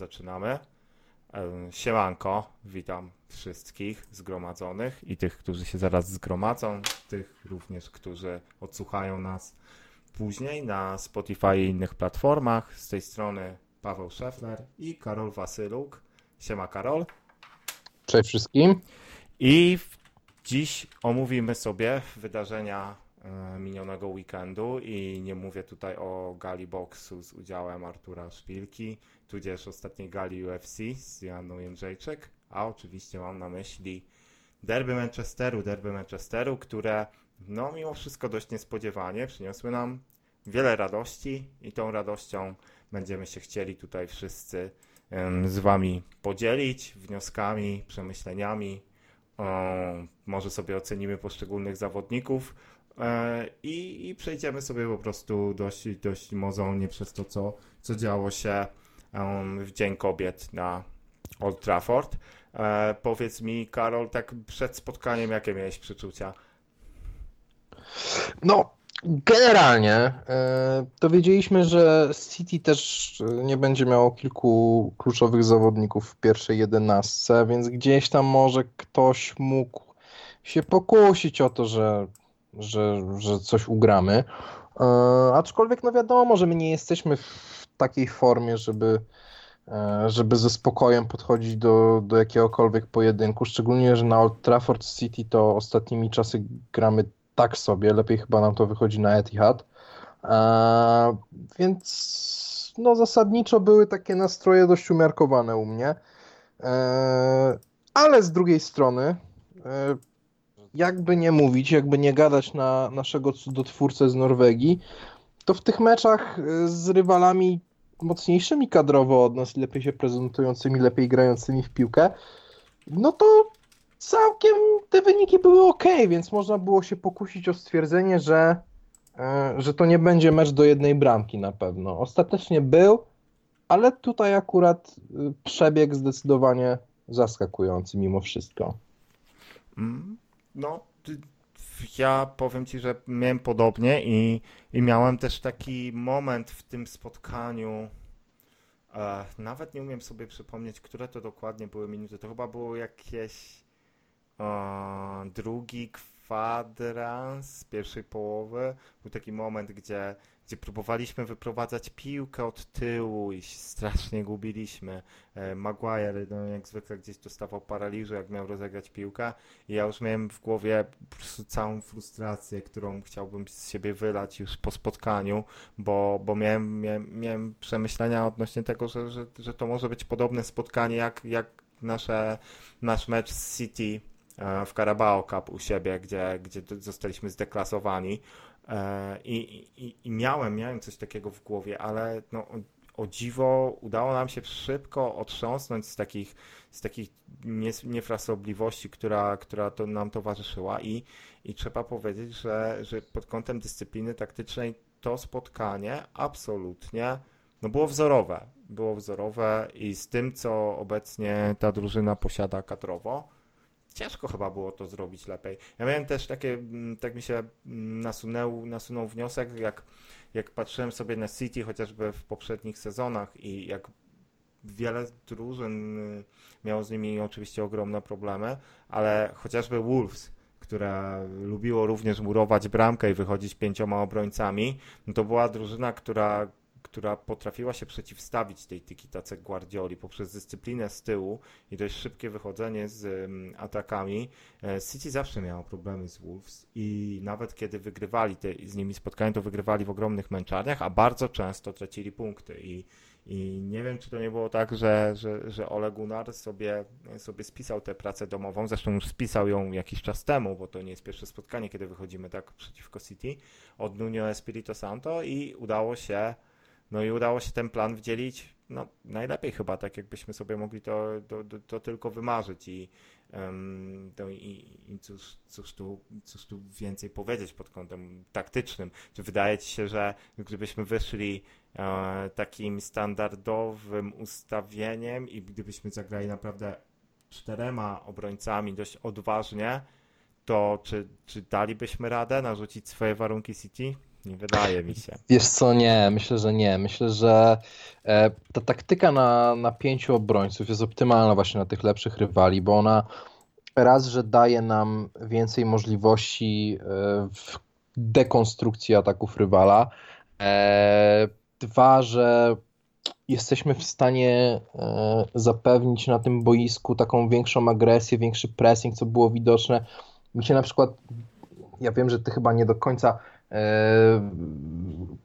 Zaczynamy. E, Siemanko, witam wszystkich zgromadzonych i tych, którzy się zaraz zgromadzą, tych również, którzy odsłuchają nas później na Spotify i innych platformach. Z tej strony Paweł Szefler i Karol Wasyluk. Siema Karol. Cześć wszystkim. I dziś omówimy sobie wydarzenia e, minionego weekendu i nie mówię tutaj o gali boksu z udziałem Artura Szpilki, tudzież ostatniej gali UFC z Joanną Jędrzejczyk, a oczywiście mam na myśli derby Manchesteru, derby Manchesteru, które no mimo wszystko dość niespodziewanie przyniosły nam wiele radości i tą radością będziemy się chcieli tutaj wszyscy z wami podzielić wnioskami, przemyśleniami, może sobie ocenimy poszczególnych zawodników e, i, i przejdziemy sobie po prostu dość, dość mozolnie przez to, co, co działo się w Dzień Kobiet na Old Trafford. E, powiedz mi, Karol, tak przed spotkaniem, jakie miałeś przeczucia? No, generalnie e, dowiedzieliśmy, że City też e, nie będzie miało kilku kluczowych zawodników w pierwszej jedenastce, więc gdzieś tam może ktoś mógł się pokusić o to, że, że, że coś ugramy. Aczkolwiek, no wiadomo, że my nie jesteśmy w takiej formie, żeby e, żeby ze spokojem podchodzić do, do jakiegokolwiek pojedynku, szczególnie, że na Old Trafford City to ostatnimi czasy gramy tak sobie, lepiej chyba nam to wychodzi na Etihad. E, więc no zasadniczo były takie nastroje dość umiarkowane u mnie. E, ale z drugiej strony, e, jakby nie mówić, jakby nie gadać na naszego cudotwórcę z Norwegii, to w tych meczach z rywalami mocniejszymi kadrowo od nas, lepiej się prezentującymi, lepiej grającymi w piłkę, no to całkiem te wyniki były ok, więc można było się pokusić o stwierdzenie, że, e, że to nie będzie mecz do jednej bramki na pewno. Ostatecznie był, ale tutaj akurat y, przebieg zdecydowanie zaskakujący mimo wszystko. Mm, No, ja powiem ci, że miałem podobnie i, i miałem też taki moment w tym spotkaniu. E, nawet nie umiem sobie przypomnieć, które to dokładnie były minuty. To chyba było jakieś e, drugi kwadrans pierwszej połowy. Był taki moment, gdzie, gdzie próbowaliśmy wyprowadzać piłkę od tyłu i strasznie gubiliśmy. E, Maguire, no, jak zwykle, gdzieś dostawał paraliżu, jak miał rozegrać piłkę. I ja już miałem w głowie po prostu całą frustrację, którą chciałbym z siebie wylać już po spotkaniu, bo, bo miałem, miałem, miałem przemyślenia odnośnie tego, że, że, że to może być podobne spotkanie jak, jak nasze, nasz mecz z City w Carabao Cup u siebie, gdzie, gdzie zostaliśmy zdeklasowani. E, I, i, I miałem, miałem coś takiego w głowie, ale no, o, dziwo udało nam się szybko otrząsnąć z takich, z takich niefrasobliwości, która, która to nam towarzyszyła i, i trzeba powiedzieć, że, że pod kątem dyscypliny taktycznej to spotkanie absolutnie no było wzorowe. Było wzorowe i z tym, co obecnie ta drużyna posiada kadrowo, ciężko chyba było to zrobić lepiej. Ja miałem też takie, mm, tak mi się mm, nasunął, nasunął wniosek, jak, jak patrzyłem sobie na City chociażby w poprzednich sezonach i jak wiele drużyn y, miało z nimi oczywiście ogromne problemy, ale chociażby Wolves, które lubiło również murować bramkę i wychodzić pięcioma obrońcami, no to była drużyna, która, która potrafiła się przeciwstawić tej tiki-tace Guardioli poprzez dyscyplinę z tyłu i dość szybkie wychodzenie z ym, atakami. E, City zawsze miało problemy z Wolves i nawet kiedy wygrywali te, z nimi spotkania, to wygrywali w ogromnych męczarniach, a bardzo często tracili punkty. I i nie wiem, czy to nie było tak, że, że, że Ole Gunnar sobie, sobie spisał tę pracę domową, zresztą już spisał ją jakiś czas temu, bo to nie jest pierwsze spotkanie, kiedy wychodzimy tak przeciwko City, od Nuno Espirito Santo i udało się, no i udało się ten plan wdzielić, no najlepiej chyba, tak jakbyśmy sobie mogli to, to, to, to tylko wymarzyć i, em, to i, i cóż, cóż, tu, cóż tu więcej powiedzieć pod kątem taktycznym. Czy wydaje ci się, że gdybyśmy wyszli e, takim standardowym ustawieniem i gdybyśmy zagrali naprawdę czterema obrońcami dość odważnie, to czy, czy dalibyśmy radę narzucić swoje warunki City? Nie wydaje mi się. Wiesz co, nie, myślę, że nie. Myślę, że e, ta taktyka na, na pięciu obrońców jest optymalna właśnie na tych lepszych rywali, bo ona raz, że daje nam więcej możliwości e, w dekonstrukcji ataków rywala, e, dwa, że jesteśmy w stanie zapewnić na tym boisku taką większą agresję, większy pressing, co było widoczne. Mi się na przykład, ja wiem, że ty chyba nie do końca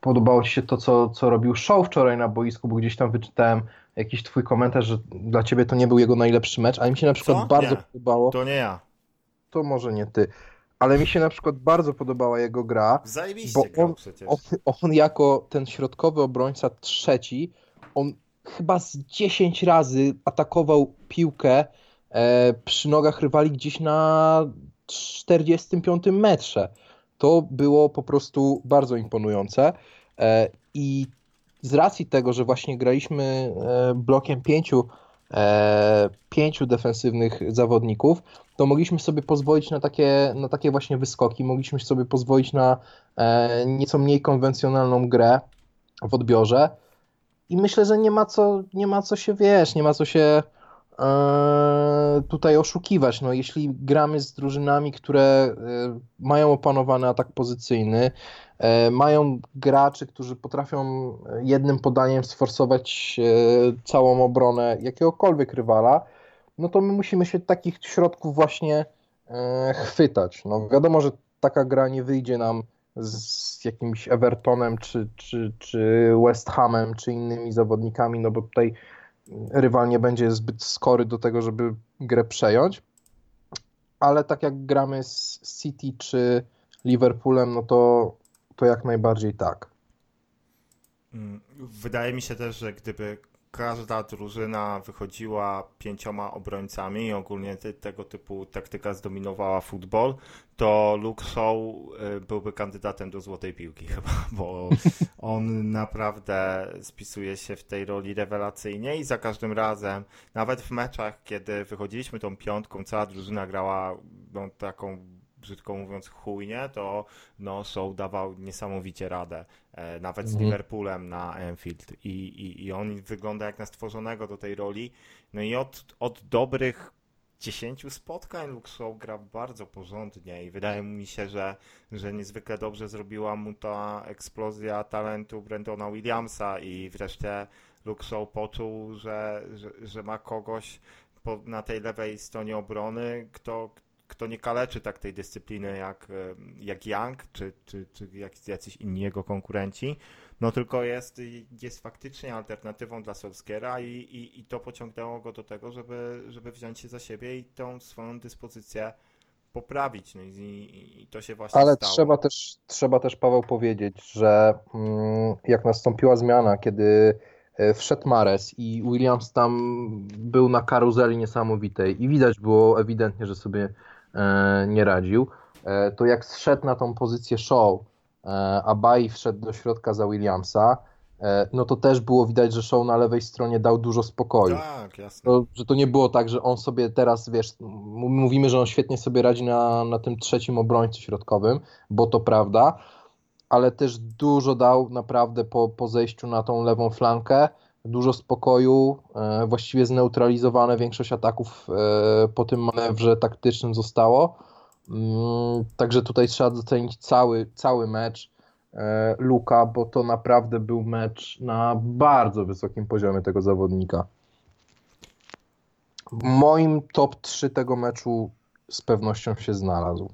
podobało ci się to, co, co robił Show wczoraj na boisku, bo gdzieś tam wyczytałem jakiś twój komentarz, że dla ciebie to nie był jego najlepszy mecz, ale mi się na przykład Co? bardzo Nie. podobało, To nie ja. to może nie ty, ale mi się na przykład bardzo podobała jego gra, Zajebiście Bo on- przecież. on, on jako ten środkowy obrońca trzeci, on chyba z 10 razy atakował piłkę e, przy nogach rywali gdzieś na 45 metrze. To było po prostu bardzo imponujące. E, I z racji tego, że właśnie graliśmy e, blokiem pięciu, e, pięciu defensywnych zawodników, to mogliśmy sobie pozwolić na takie, na takie właśnie wyskoki, mogliśmy sobie pozwolić na nieco mniej konwencjonalną grę w odbiorze. I myślę, że nie ma co, nie ma co się wiesz, nie ma co się tutaj oszukiwać. No, jeśli gramy z drużynami, które e, mają opanowany atak pozycyjny, e, mają graczy, którzy potrafią jednym podaniem sforsować e, całą obronę jakiegokolwiek rywala, no to my musimy się takich środków właśnie e, chwytać. No, wiadomo, że taka gra nie wyjdzie nam z jakimś Evertonem, czy, czy, czy West Hamem, czy innymi zawodnikami, no bo tutaj rywal nie będzie zbyt skory do tego, żeby grę przejąć. Ale tak jak gramy z City czy Liverpoolem, no to, to jak najbardziej tak. Mm, Wydaje mi się też, że gdyby każda drużyna wychodziła pięcioma obrońcami i ogólnie ty, tego typu taktyka zdominowała futbol, to Luke Shaw y, byłby kandydatem do złotej piłki chyba, bo on naprawdę spisuje się w tej roli rewelacyjnie i za każdym razem, nawet w meczach, kiedy wychodziliśmy tą piątką, cała drużyna grała no, taką brzydko mówiąc chujnie, to no, Shaw dawał niesamowicie radę. E, nawet z Mhm. Liverpoolem na Anfield I, i, i on wygląda jak na stworzonego do tej roli. No i od, od dobrych 10 spotkań Luke Shaw gra bardzo porządnie i wydaje mi się, że, że niezwykle dobrze zrobiła mu ta eksplozja talentu Brendona Williamsa i wreszcie Luke poczuł, że, że, że ma kogoś po, na tej lewej stronie obrony, kto, kto nie kaleczy tak tej dyscypliny jak, e, jak Young, czy, czy, czy jak, jacyś inni jego konkurenci, no tylko jest, jest faktycznie alternatywą dla Solskiera i, i, i to pociągnęło go do tego, żeby, żeby wziąć się za siebie i tą swoją dyspozycję poprawić. No i, i, i to się właśnie Ale stało. trzeba też, trzeba też, Paweł, powiedzieć, że mm, jak nastąpiła zmiana, kiedy e, wszedł Mares i Williams tam był na karuzeli niesamowitej i widać było ewidentnie, że sobie nie radził, e, to jak zszedł na tą pozycję show, e, a Bai wszedł do środka za Williamsa, e, no to też było widać, że show na lewej stronie dał dużo spokoju. Tak, jasne. To, że to nie było tak, że on sobie teraz, wiesz, mówimy, że on świetnie sobie radzi na, na tym trzecim obrońcy środkowym, bo to prawda, ale też dużo dał naprawdę po, po zejściu na tą lewą flankę, dużo spokoju, e, właściwie zneutralizowane większość ataków e, po tym manewrze taktycznym zostało. Mm, Także tutaj trzeba docenić cały, cały mecz e, Luka, bo to naprawdę był mecz na bardzo wysokim poziomie tego zawodnika. Moim top 3 tego meczu z pewnością się znalazł.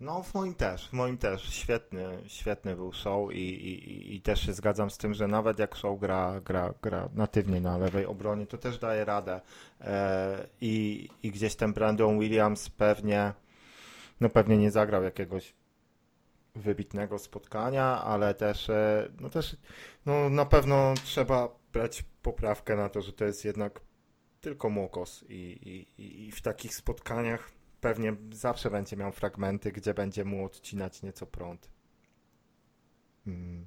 No, w moim też, w moim też. Świetny, świetny był show i, i, i- też się zgadzam z tym, że nawet jak show gra, gra, gra natywnie na lewej obronie, to też daje radę. E, i, I gdzieś ten Brandon Williams pewnie, no pewnie nie zagrał jakiegoś wybitnego spotkania, ale też, e, no też, no na pewno trzeba brać poprawkę na to, że to jest jednak tylko Mokos i, i- i w takich spotkaniach pewnie zawsze będzie miał fragmenty, gdzie będzie mu odcinać nieco prąd. Mm.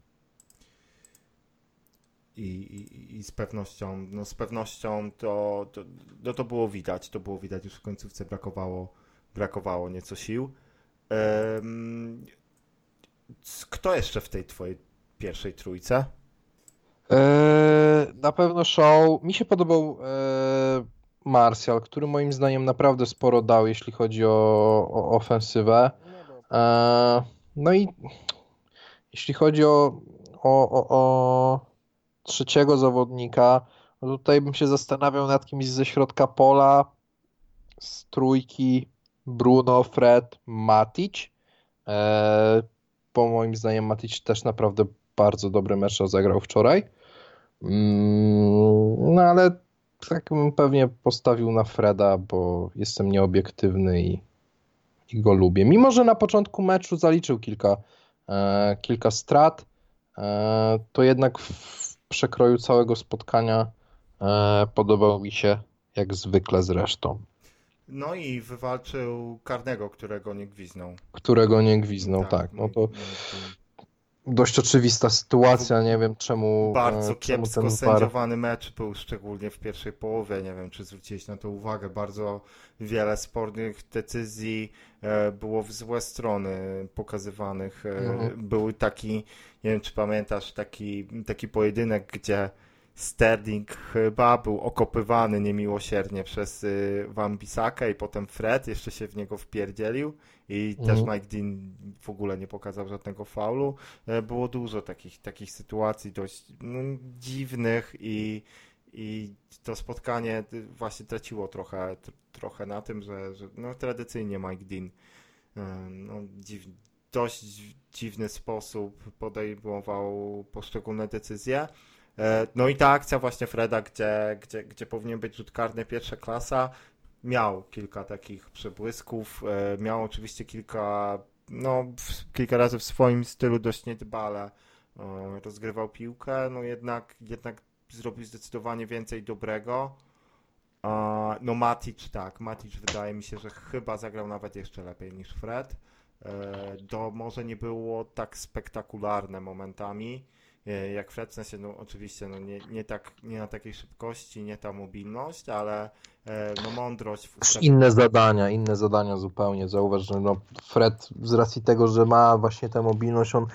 I, i, I z pewnością, no z pewnością to, to, no to było widać, to było widać, już w końcówce brakowało, brakowało nieco sił. Em, kto jeszcze w tej twojej pierwszej trójce? Eee, na pewno show. Mi się podobał eee, Martial, który moim zdaniem naprawdę sporo dał, jeśli chodzi o, o ofensywę. Eee, no i jeśli chodzi o, o, o, o trzeciego zawodnika, no tutaj bym się zastanawiał nad kimś ze środka pola, z trójki Bruno, Fred, Matic. Eee, bo moim zdaniem Matic też naprawdę bardzo dobry mecz rozegrał wczoraj. Mm, no ale tak bym pewnie postawił na Freda, bo jestem nieobiektywny i, i go lubię. Mimo, że na początku meczu zaliczył kilka, e, kilka strat, e, to jednak w przekroju całego spotkania e, podobał mi się jak zwykle zresztą. No i wywalczył karnego, którego nie gwiznął. Którego nie gwiznął, tak. No to dość oczywista sytuacja, nie wiem czemu. Bardzo e, czemu kiepsko ten sędziowany mecz był, szczególnie w pierwszej połowie. Nie wiem, czy zwróciłeś na to uwagę. Bardzo wiele spornych decyzji e, było w złe strony pokazywanych. E, Mhm. Był taki, nie wiem, czy pamiętasz, taki, taki pojedynek, gdzie Sterling chyba był okopywany niemiłosiernie przez y, Van Bissakę i potem Fred jeszcze się w niego wpierdzielił i też Mhm. Mike Dean w ogóle nie pokazał żadnego faulu. E, Było dużo takich, takich sytuacji dość no, dziwnych i, i to spotkanie y, właśnie traciło trochę, tr- trochę na tym, że, że no, tradycyjnie Mike Dean e, no, dziw, dość dziwny sposób podejmował poszczególne decyzje. E, No i ta akcja właśnie Freda, gdzie, gdzie, gdzie powinien być rzut karny pierwsza klasa, miał kilka takich przebłysków, e, miał oczywiście kilka, no kilka razy w swoim stylu dość niedbale e, rozgrywał piłkę, no jednak, jednak zrobił zdecydowanie więcej dobrego. No Matic, tak, Matic wydaje mi się, że chyba zagrał nawet jeszcze lepiej niż Fred. To może nie było tak spektakularne momentami, jak Fred, w sensie, no oczywiście, no nie, nie tak, nie na takiej szybkości, nie ta mobilność, ale e, no mądrość w inne zadania, inne zadania zupełnie. Zauważ, że no Fred z racji tego, że ma właśnie tę mobilność, on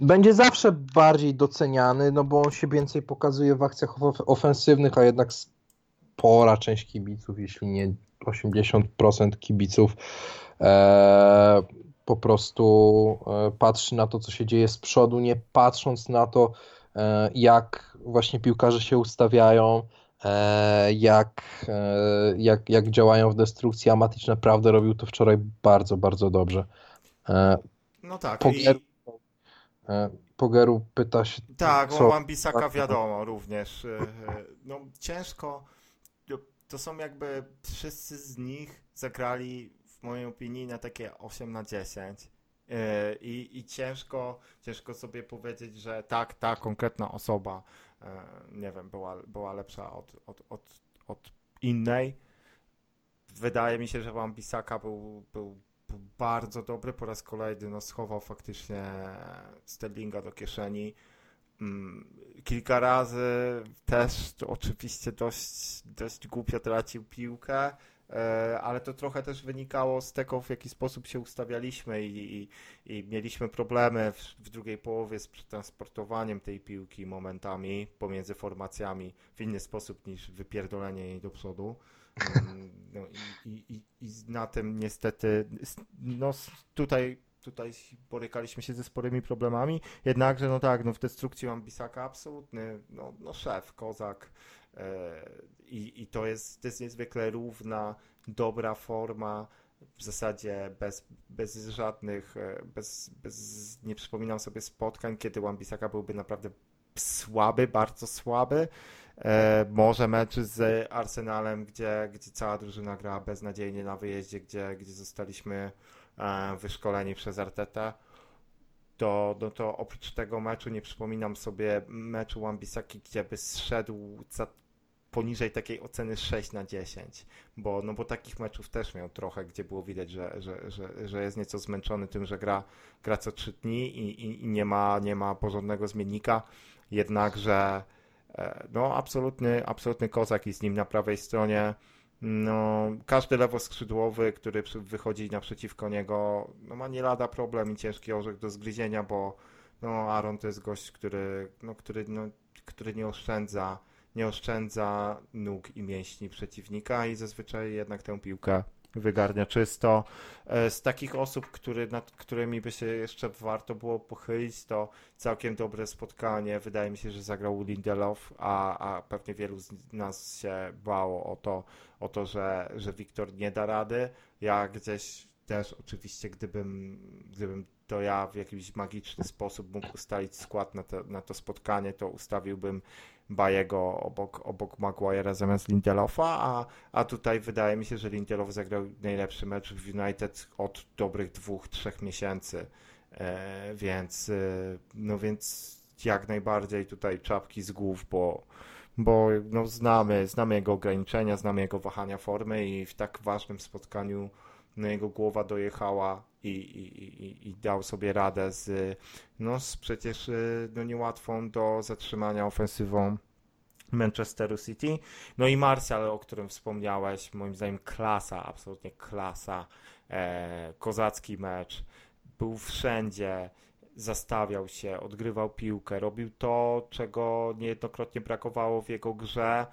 będzie zawsze bardziej doceniany, no bo on się więcej pokazuje w akcjach of- ofensywnych, a jednak spora część kibiców, jeśli nie 80% kibiców, e, po prostu e, patrzy na to, co się dzieje z przodu, nie patrząc na to, e, jak właśnie piłkarze się ustawiają, e, jak, jak, jak działają w destrukcji. A Matic naprawdę robił to wczoraj bardzo, bardzo dobrze. No tak, Pogier- i Pogeru pyta się, tak, co o Wan-Bissaka tak, wiadomo również. No ciężko, to- są jakby wszyscy z nich zagrali mojej opinii na takie 8 na 10. E, I, i ciężko, ciężko sobie powiedzieć, że tak, ta konkretna osoba, e, nie wiem, była, była lepsza od, od, od, od innej. Wydaje mi się, że Wan-Bissaka był, był, był bardzo dobry po raz kolejny, no schował faktycznie Sterlinga do kieszeni. Mm, Kilka razy też oczywiście dość, dość głupio tracił piłkę, ale to trochę też wynikało z tego, w jaki sposób się ustawialiśmy i, i, i mieliśmy problemy w, w drugiej połowie z przetransportowaniem tej piłki momentami pomiędzy formacjami w inny sposób niż wypierdolenie jej do przodu. Mm, No i, i, i, na tym niestety, no tutaj, tutaj borykaliśmy się ze sporymi problemami, jednakże no tak, no w destrukcji mam Bisaka absolutny, no, no szef, kozak e, i, i to jest, to jest niezwykle równa, dobra forma, w zasadzie bez, bez żadnych, e, bez, bez, nie przypominam sobie spotkań, kiedy Wan-Bissaka byłby naprawdę słaby, bardzo słaby. E, może mecz z Arsenalem, gdzie, gdzie cała drużyna grała beznadziejnie na wyjeździe, gdzie, gdzie zostaliśmy e, wyszkoleni przez Artetę. To, no to oprócz tego meczu nie przypominam sobie meczu Wan-Bissaki, gdzie by zszedł za poniżej takiej oceny 6 na 10, bo, no bo takich meczów też miał trochę, gdzie było widać, że, że, że, że jest nieco zmęczony tym, że gra, gra co 3 dni i, i, i nie, ma, nie ma porządnego zmiennika, jednakże e, no absolutny, absolutny kozak i z nim na prawej stronie. No, każdy lewoskrzydłowy, który wychodzi naprzeciwko niego, no ma nie lada problem i ciężki orzech do zgryzienia, bo no, Aaron to jest gość, który, no, który, no, który nie oszczędza nie oszczędza nóg i mięśni przeciwnika i zazwyczaj jednak tę piłkę wygarnia czysto. E, z takich osób, który, nad którymi by się jeszcze warto było pochylić, to całkiem dobre spotkanie. Wydaje mi się, że zagrał Lindelof, a, a pewnie wielu z nas się bało o to, o to że, że Wiktor nie da rady. Ja gdzieś też oczywiście, gdybym, gdybym to ja w jakiś magiczny sposób mógł ustalić skład na to, na to spotkanie, to ustawiłbym Bajego obok, obok Maguire'a zamiast Lindelofa, a, a tutaj wydaje mi się, że Lindelof zagrał najlepszy mecz w United od dobrych dwóch, trzech miesięcy, e, więc e, no więc jak najbardziej tutaj czapki z głów, bo bo no, znamy, znamy jego ograniczenia, znamy jego wahania formy i w tak ważnym spotkaniu no, jego głowa dojechała i, i, i, dał sobie radę z, no, z przecież y, no, niełatwą do zatrzymania ofensywą Manchesteru City. No i Martial, o którym wspomniałeś, moim zdaniem klasa, absolutnie klasa, e, kozacki mecz, był wszędzie, zastawiał się, odgrywał piłkę, robił to, czego niejednokrotnie brakowało w jego grze,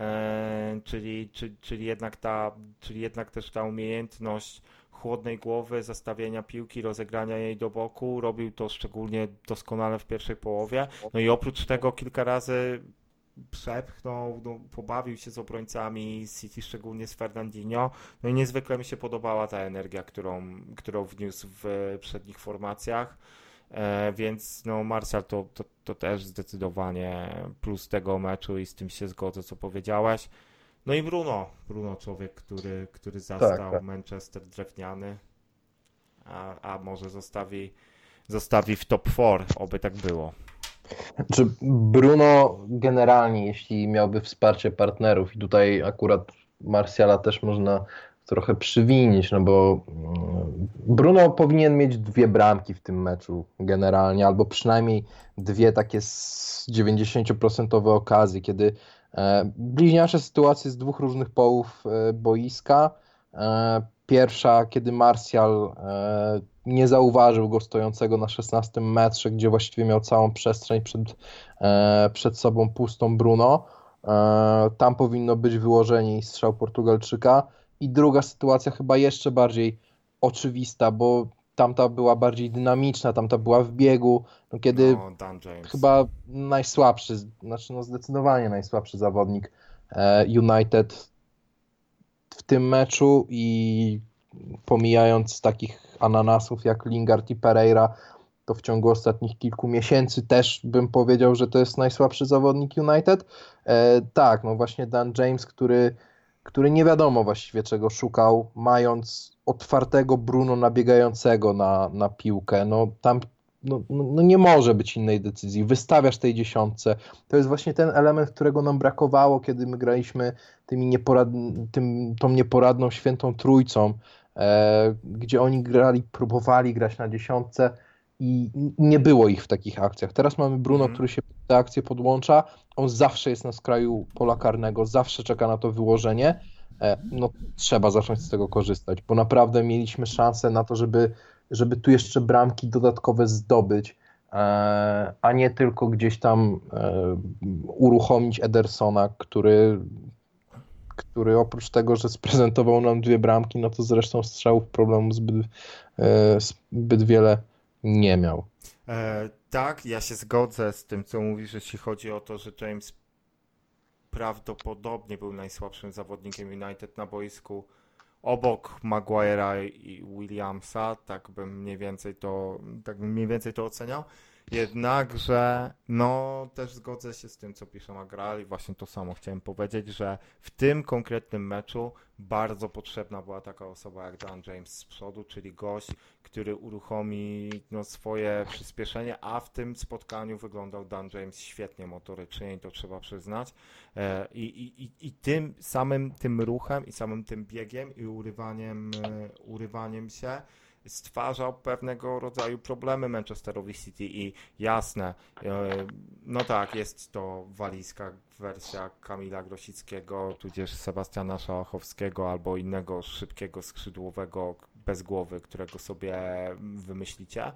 e, czyli, czyli, jednak ta, czyli jednak też ta umiejętność chłodnej głowy, zastawienia piłki, rozegrania jej do boku. Robił to szczególnie doskonale w pierwszej połowie. No i oprócz tego kilka razy przepchnął, no, pobawił się z obrońcami City, szczególnie z Fernandinho. No i niezwykle mi się podobała ta energia, którą, którą wniósł w przednich formacjach. E, więc no Martial to, to, to też zdecydowanie plus tego meczu i z tym się zgodzę, co powiedziałeś. No i Bruno, Bruno człowiek, który, który zastał tak, tak. Manchester drewniany, a, a może zostawi, zostawi w top 4, oby tak było. Czy Bruno generalnie, jeśli miałby wsparcie partnerów i tutaj akurat Marsjala też można trochę przywinić, no bo mm, Bruno powinien mieć dwie bramki w tym meczu generalnie, albo przynajmniej dwie takie z 90% okazji, kiedy bliźniacze sytuacje z dwóch różnych połów e, boiska. E, pierwsza, kiedy Martial nie zauważył go stojącego na 16 metrze, gdzie właściwie miał całą przestrzeń przed, przed sobą pustą Bruno. Tam powinno być wyłożenie i strzał Portugalczyka. I druga sytuacja, chyba jeszcze bardziej oczywista, bo tamta była bardziej dynamiczna, tamta była w biegu, no kiedy no, chyba najsłabszy, znaczy no zdecydowanie najsłabszy zawodnik e, United w tym meczu i pomijając takich ananasów jak Lingard i Pereira, to w ciągu ostatnich kilku miesięcy też bym powiedział, że to jest najsłabszy zawodnik United. E, tak, no właśnie Dan James, który, który nie wiadomo właściwie czego szukał, mając otwartego Bruno nabiegającego na, na piłkę. No tam no, no, no, nie może być innej decyzji. Wystawiasz tej dziesiątce. To jest właśnie ten element, którego nam brakowało, kiedy my graliśmy tymi nieporad... tym, tą nieporadną świętą trójcą, e, gdzie oni grali, próbowali grać na dziesiątce i nie było ich w takich akcjach. Teraz mamy Bruno, mm. który się te akcje podłącza. On zawsze jest na skraju pola karnego, zawsze czeka na to wyłożenie E, no trzeba zacząć z tego korzystać, bo naprawdę mieliśmy szansę na to, żeby, żeby tu jeszcze bramki dodatkowe zdobyć, e, a nie tylko gdzieś tam e, uruchomić Edersona, który, który oprócz tego, że sprezentował nam dwie bramki, no to zresztą strzałów problemu zbyt, zbyt wiele nie miał. E, tak, ja się zgodzę z tym, co mówisz, jeśli chodzi o to, że James prawdopodobnie był najsłabszym zawodnikiem United na boisku obok Maguire'a i Williamsa, tak bym mniej więcej to, tak bym mniej więcej to oceniał. Jednakże, no też zgodzę się z tym, co pisze Magral i właśnie to samo chciałem powiedzieć, że w tym konkretnym meczu bardzo potrzebna była taka osoba jak Dan James z przodu, czyli gość, który uruchomi no, swoje przyspieszenie, a w tym spotkaniu wyglądał Dan James świetnie motorycznie i to trzeba przyznać. E, I, i, i tym samym tym ruchem i samym tym biegiem i urywaniem, e, urywaniem się stwarzał pewnego rodzaju problemy Manchesterowi City i jasne, e, no tak, jest to walijska wersja Kamila Grosickiego, tudzież Sebastiana Szałachowskiego albo innego szybkiego skrzydłowego bez głowy, którego sobie wymyślicie.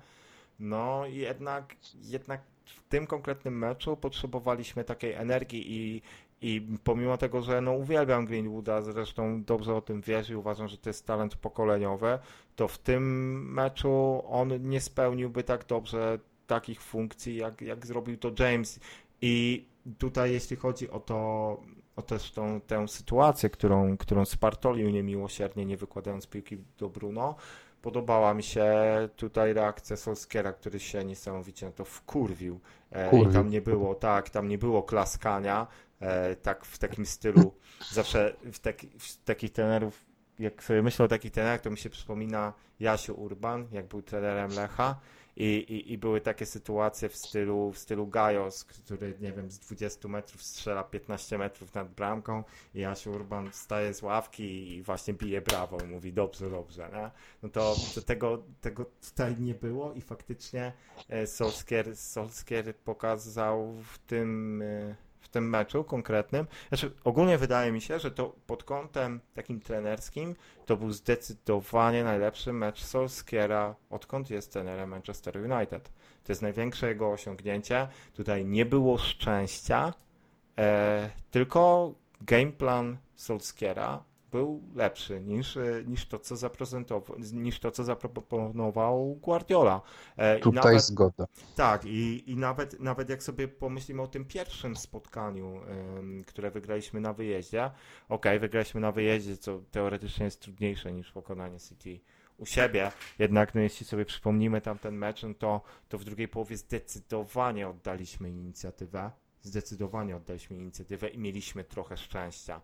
No jednak, jednak w tym konkretnym meczu potrzebowaliśmy takiej energii i, i pomimo tego, że no uwielbiam Greenwooda, zresztą dobrze o tym wiesz i uważam, że to jest talent pokoleniowy, to w tym meczu on nie spełniłby tak dobrze takich funkcji, jak, jak zrobił to James. I tutaj jeśli chodzi o to, o też tą, tę sytuację, którą, którą spartolił niemiłosiernie, nie wykładając piłki do Bruno, podobała mi się tutaj reakcja Solskiera, który się niesamowicie na to wkurwił. E, I tam nie było, tak, tam nie było klaskania, e, tak w takim stylu. Zawsze w, taki, w takich trenerów, jak sobie myślę o takich trenerach, to mi się przypomina Jasiu Urban, jak był trenerem Lecha i, i, I były takie sytuacje w stylu, w stylu Gajos, który, nie wiem, z 20 metrów strzela 15 metrów nad bramką i Jasiu Urban wstaje z ławki i właśnie bije brawo mówi dobrze, dobrze, nie? No to, to tego, tego tutaj nie było i faktycznie e, Solskier, Solskier pokazał w tym e, w tym meczu konkretnym. Znaczy, ogólnie wydaje mi się, że to pod kątem takim trenerskim to był zdecydowanie najlepszy mecz Solskiera, odkąd jest trenerem Manchester United. To jest największe jego osiągnięcie. Tutaj nie było szczęścia, e, tylko gameplan Solskiera był lepszy niż, niż, to, co zaprezentował, niż to, co zaproponował Guardiola. E, Tutaj nawet, zgoda. Tak, i, i nawet, nawet jak sobie pomyślimy o tym pierwszym spotkaniu, które wygraliśmy na wyjeździe, ok, wygraliśmy na wyjeździe, co teoretycznie jest trudniejsze niż pokonanie City u siebie, jednak no, jeśli sobie przypomnimy tamten mecz, no to, to w drugiej połowie zdecydowanie oddaliśmy inicjatywę, zdecydowanie oddaliśmy inicjatywę i mieliśmy trochę szczęścia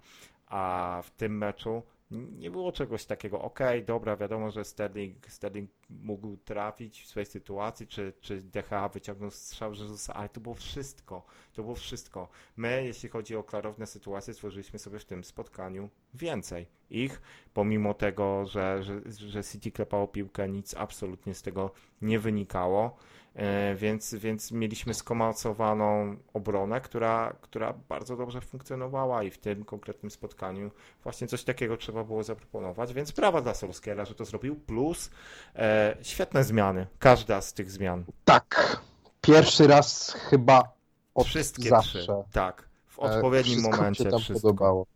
a w tym meczu nie było czegoś takiego, okay, dobra, wiadomo, że Sterling, Sterling mógł trafić w swojej sytuacji, czy, czy DHA wyciągnął strzał, że ale to było wszystko, to było wszystko. My, jeśli chodzi o klarowne sytuacje, stworzyliśmy sobie w tym spotkaniu więcej ich, pomimo tego, że, że, że City klepało piłkę, nic absolutnie z tego nie wynikało. E, więc, więc mieliśmy skomacowaną obronę, która, która bardzo dobrze funkcjonowała i w tym konkretnym spotkaniu właśnie coś takiego trzeba było zaproponować, więc brawa dla Solskiera, że to zrobił, plus e, świetne zmiany, każda z tych zmian. Tak, pierwszy raz chyba od Wszystkie zawsze. trzy, tak, w odpowiednim wszystko momencie tam wszystko. Podobało.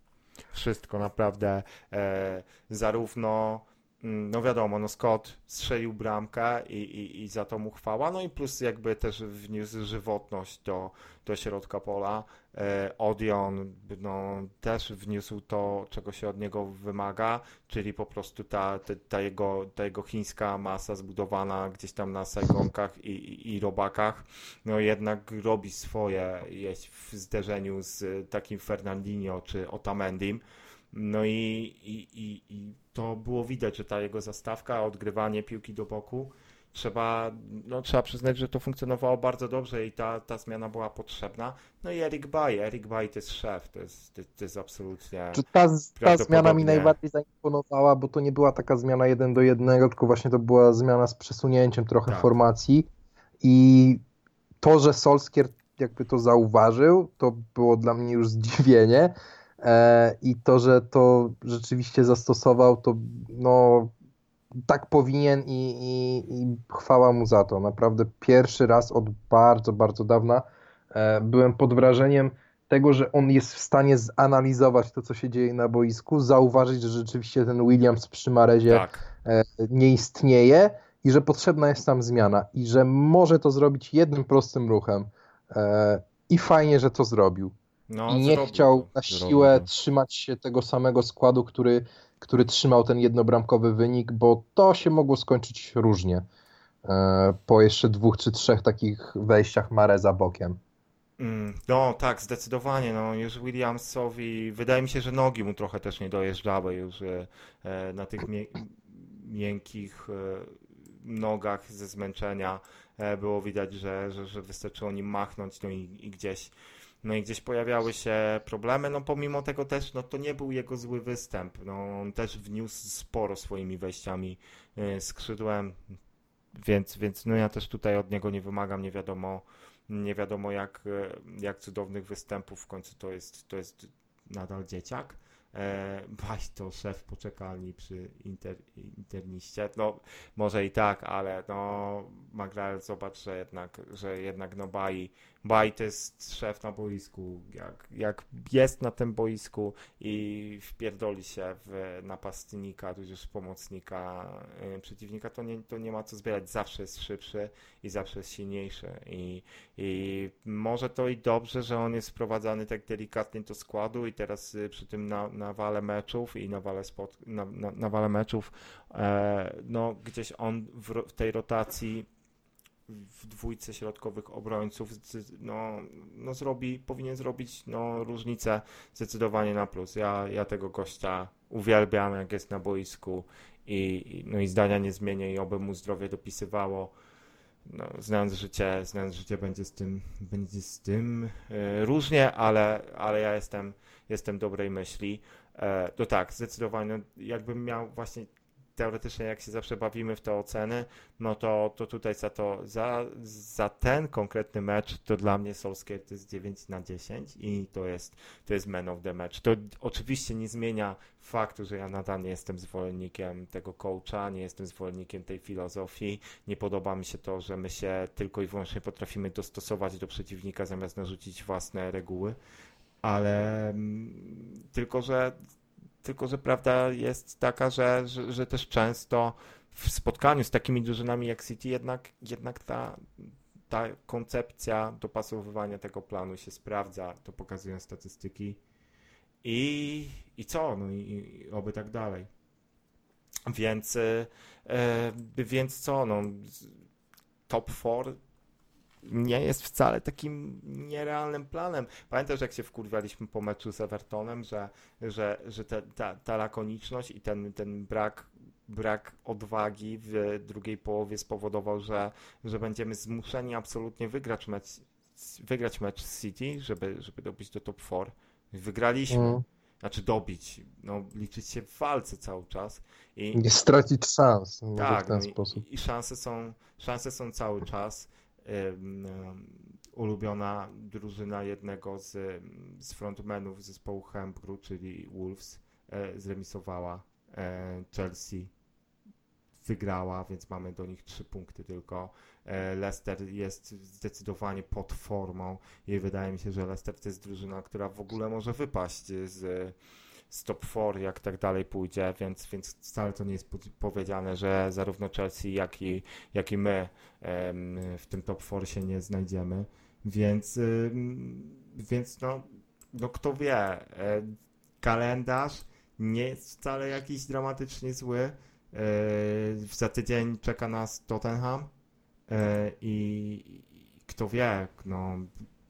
Wszystko naprawdę, e, zarówno no wiadomo, no Scott strzelił bramkę i, i, i za to mu chwała, no i plus jakby też wniósł żywotność do, do środka pola. E, Odion no, też wniósł to, czego się od niego wymaga, czyli po prostu ta, ta, ta, jego, ta jego chińska masa zbudowana gdzieś tam na sajgonkach i, i, i robakach, no jednak robi swoje jest w zderzeniu z takim Fernandinho czy Otamendim. No i, i, i, i to było widać, że ta jego zastawka, odgrywanie piłki do boku, trzeba, no, trzeba przyznać, że to funkcjonowało bardzo dobrze i ta, ta zmiana była potrzebna. No i Eric Bay, Eric Bay to jest szef, to jest, to, to jest absolutnie... Ta, ta zmiana mi najbardziej zaimponowała, bo to nie była taka zmiana jeden do jednego, tylko właśnie to była zmiana z przesunięciem trochę tak. formacji i to, że Solskier jakby to zauważył, to było dla mnie już zdziwienie, i to, że to rzeczywiście zastosował, to no tak powinien i, i, i chwała mu za to. Naprawdę pierwszy raz od bardzo, bardzo dawna e, byłem pod wrażeniem tego, że on jest w stanie zanalizować to, co się dzieje na boisku, zauważyć, że rzeczywiście ten Williams przy Marezie tak. E, nie istnieje i że potrzebna jest tam zmiana i że może to zrobić jednym prostym ruchem. I fajnie, że to zrobił. No, I nie chciał na siłę trzymać się tego samego składu, który, który trzymał ten jednobramkowy wynik, bo to się mogło skończyć różnie. E, po jeszcze dwóch czy trzech takich wejściach Mare za bokiem. Mm, no tak, zdecydowanie. No, już Williamsowi wydaje mi się, że nogi mu trochę też nie dojeżdżały już e, na tych miękkich e, nogach ze zmęczenia. było widać, że, że, że wystarczyło nim machnąć no i, i gdzieś no i gdzieś pojawiały się problemy, no pomimo tego też, no to nie był jego zły występ, no on też wniósł sporo swoimi wejściami y, skrzydłem, więc, więc no ja też tutaj od niego nie wymagam, nie wiadomo, nie wiadomo jak, y, jak cudownych występów, w końcu to jest, to jest nadal dzieciak. E, Baś to szef poczekalni przy inter, interniście. No, może i tak, ale no, Magrael zobacz, że jednak, że jednak no Bai, Bai to jest szef na boisku. Jak, jak jest na tym boisku i wpierdoli się w napastnika, tudzież pomocnika y, przeciwnika, to nie, to nie ma co zbierać. Zawsze jest szybszy i zawsze jest silniejszy. I, i może to i dobrze, że on jest wprowadzany tak delikatnie do składu i teraz y, przy tym na, nawale meczów i nawale, spot, na, na, nawale meczów, e, no gdzieś on w, w tej rotacji w dwójce środkowych obrońców no, no zrobi, powinien zrobić no, różnicę zdecydowanie na plus. Ja, ja tego gościa uwielbiam, jak jest na boisku i, no, i zdania nie zmienię i oby mu zdrowie dopisywało. No, znając życie, znając życie będzie z tym, będzie z tym e, różnie, ale, ale ja jestem, jestem dobrej myśli. E, to tak, zdecydowanie, jakbym miał właśnie teoretycznie, jak się zawsze bawimy w te oceny, no to, to tutaj za to, za, za ten konkretny mecz, to dla mnie Solskjaer to jest 9 na 10 i to jest, to jest man of the match. To oczywiście nie zmienia faktu, że ja nadal nie jestem zwolennikiem tego coacha, nie jestem zwolennikiem tej filozofii, nie podoba mi się to, że my się tylko i wyłącznie potrafimy dostosować do przeciwnika zamiast narzucić własne reguły, ale mm, tylko, że tylko, że prawda jest taka, że, że, że też często w spotkaniu z takimi drużynami jak City jednak, jednak ta, ta koncepcja dopasowywania tego planu się sprawdza, to pokazują statystyki. I, i co, no i, i oby tak dalej. Więc, e, e, więc co, no top 4 nie jest wcale takim nierealnym planem. Pamiętasz, jak się wkurwialiśmy po meczu z Evertonem, że, że, że te, ta, ta lakoniczność i ten, ten brak, brak odwagi w drugiej połowie spowodował, że, że będziemy zmuszeni absolutnie wygrać mecz, wygrać mecz z City, żeby, żeby dobić do top 4. Wygraliśmy. Mm. Znaczy dobić, no liczyć się w walce cały czas. I, Nie stracić szans, może w tak, ten no i, sposób. i szanse są, szanse są cały czas. Ulubiona drużyna jednego z, z frontmenów zespołu Hembru, czyli Wolves, e, zremisowała. E, Chelsea wygrała, więc mamy do nich trzy punkty tylko. E, Leicester jest zdecydowanie pod formą i wydaje mi się, że Leicester to jest drużyna, która w ogóle może wypaść z, z top 4, jak tak dalej pójdzie, więc, więc wcale to nie jest po- powiedziane, że zarówno Chelsea, jak i, jak i my w tym top 4 się nie znajdziemy. Więc, więc no, no kto wie, e, kalendarz nie jest wcale jakiś dramatycznie zły. E, Za tydzień czeka nas Tottenham e, i i kto wie, no,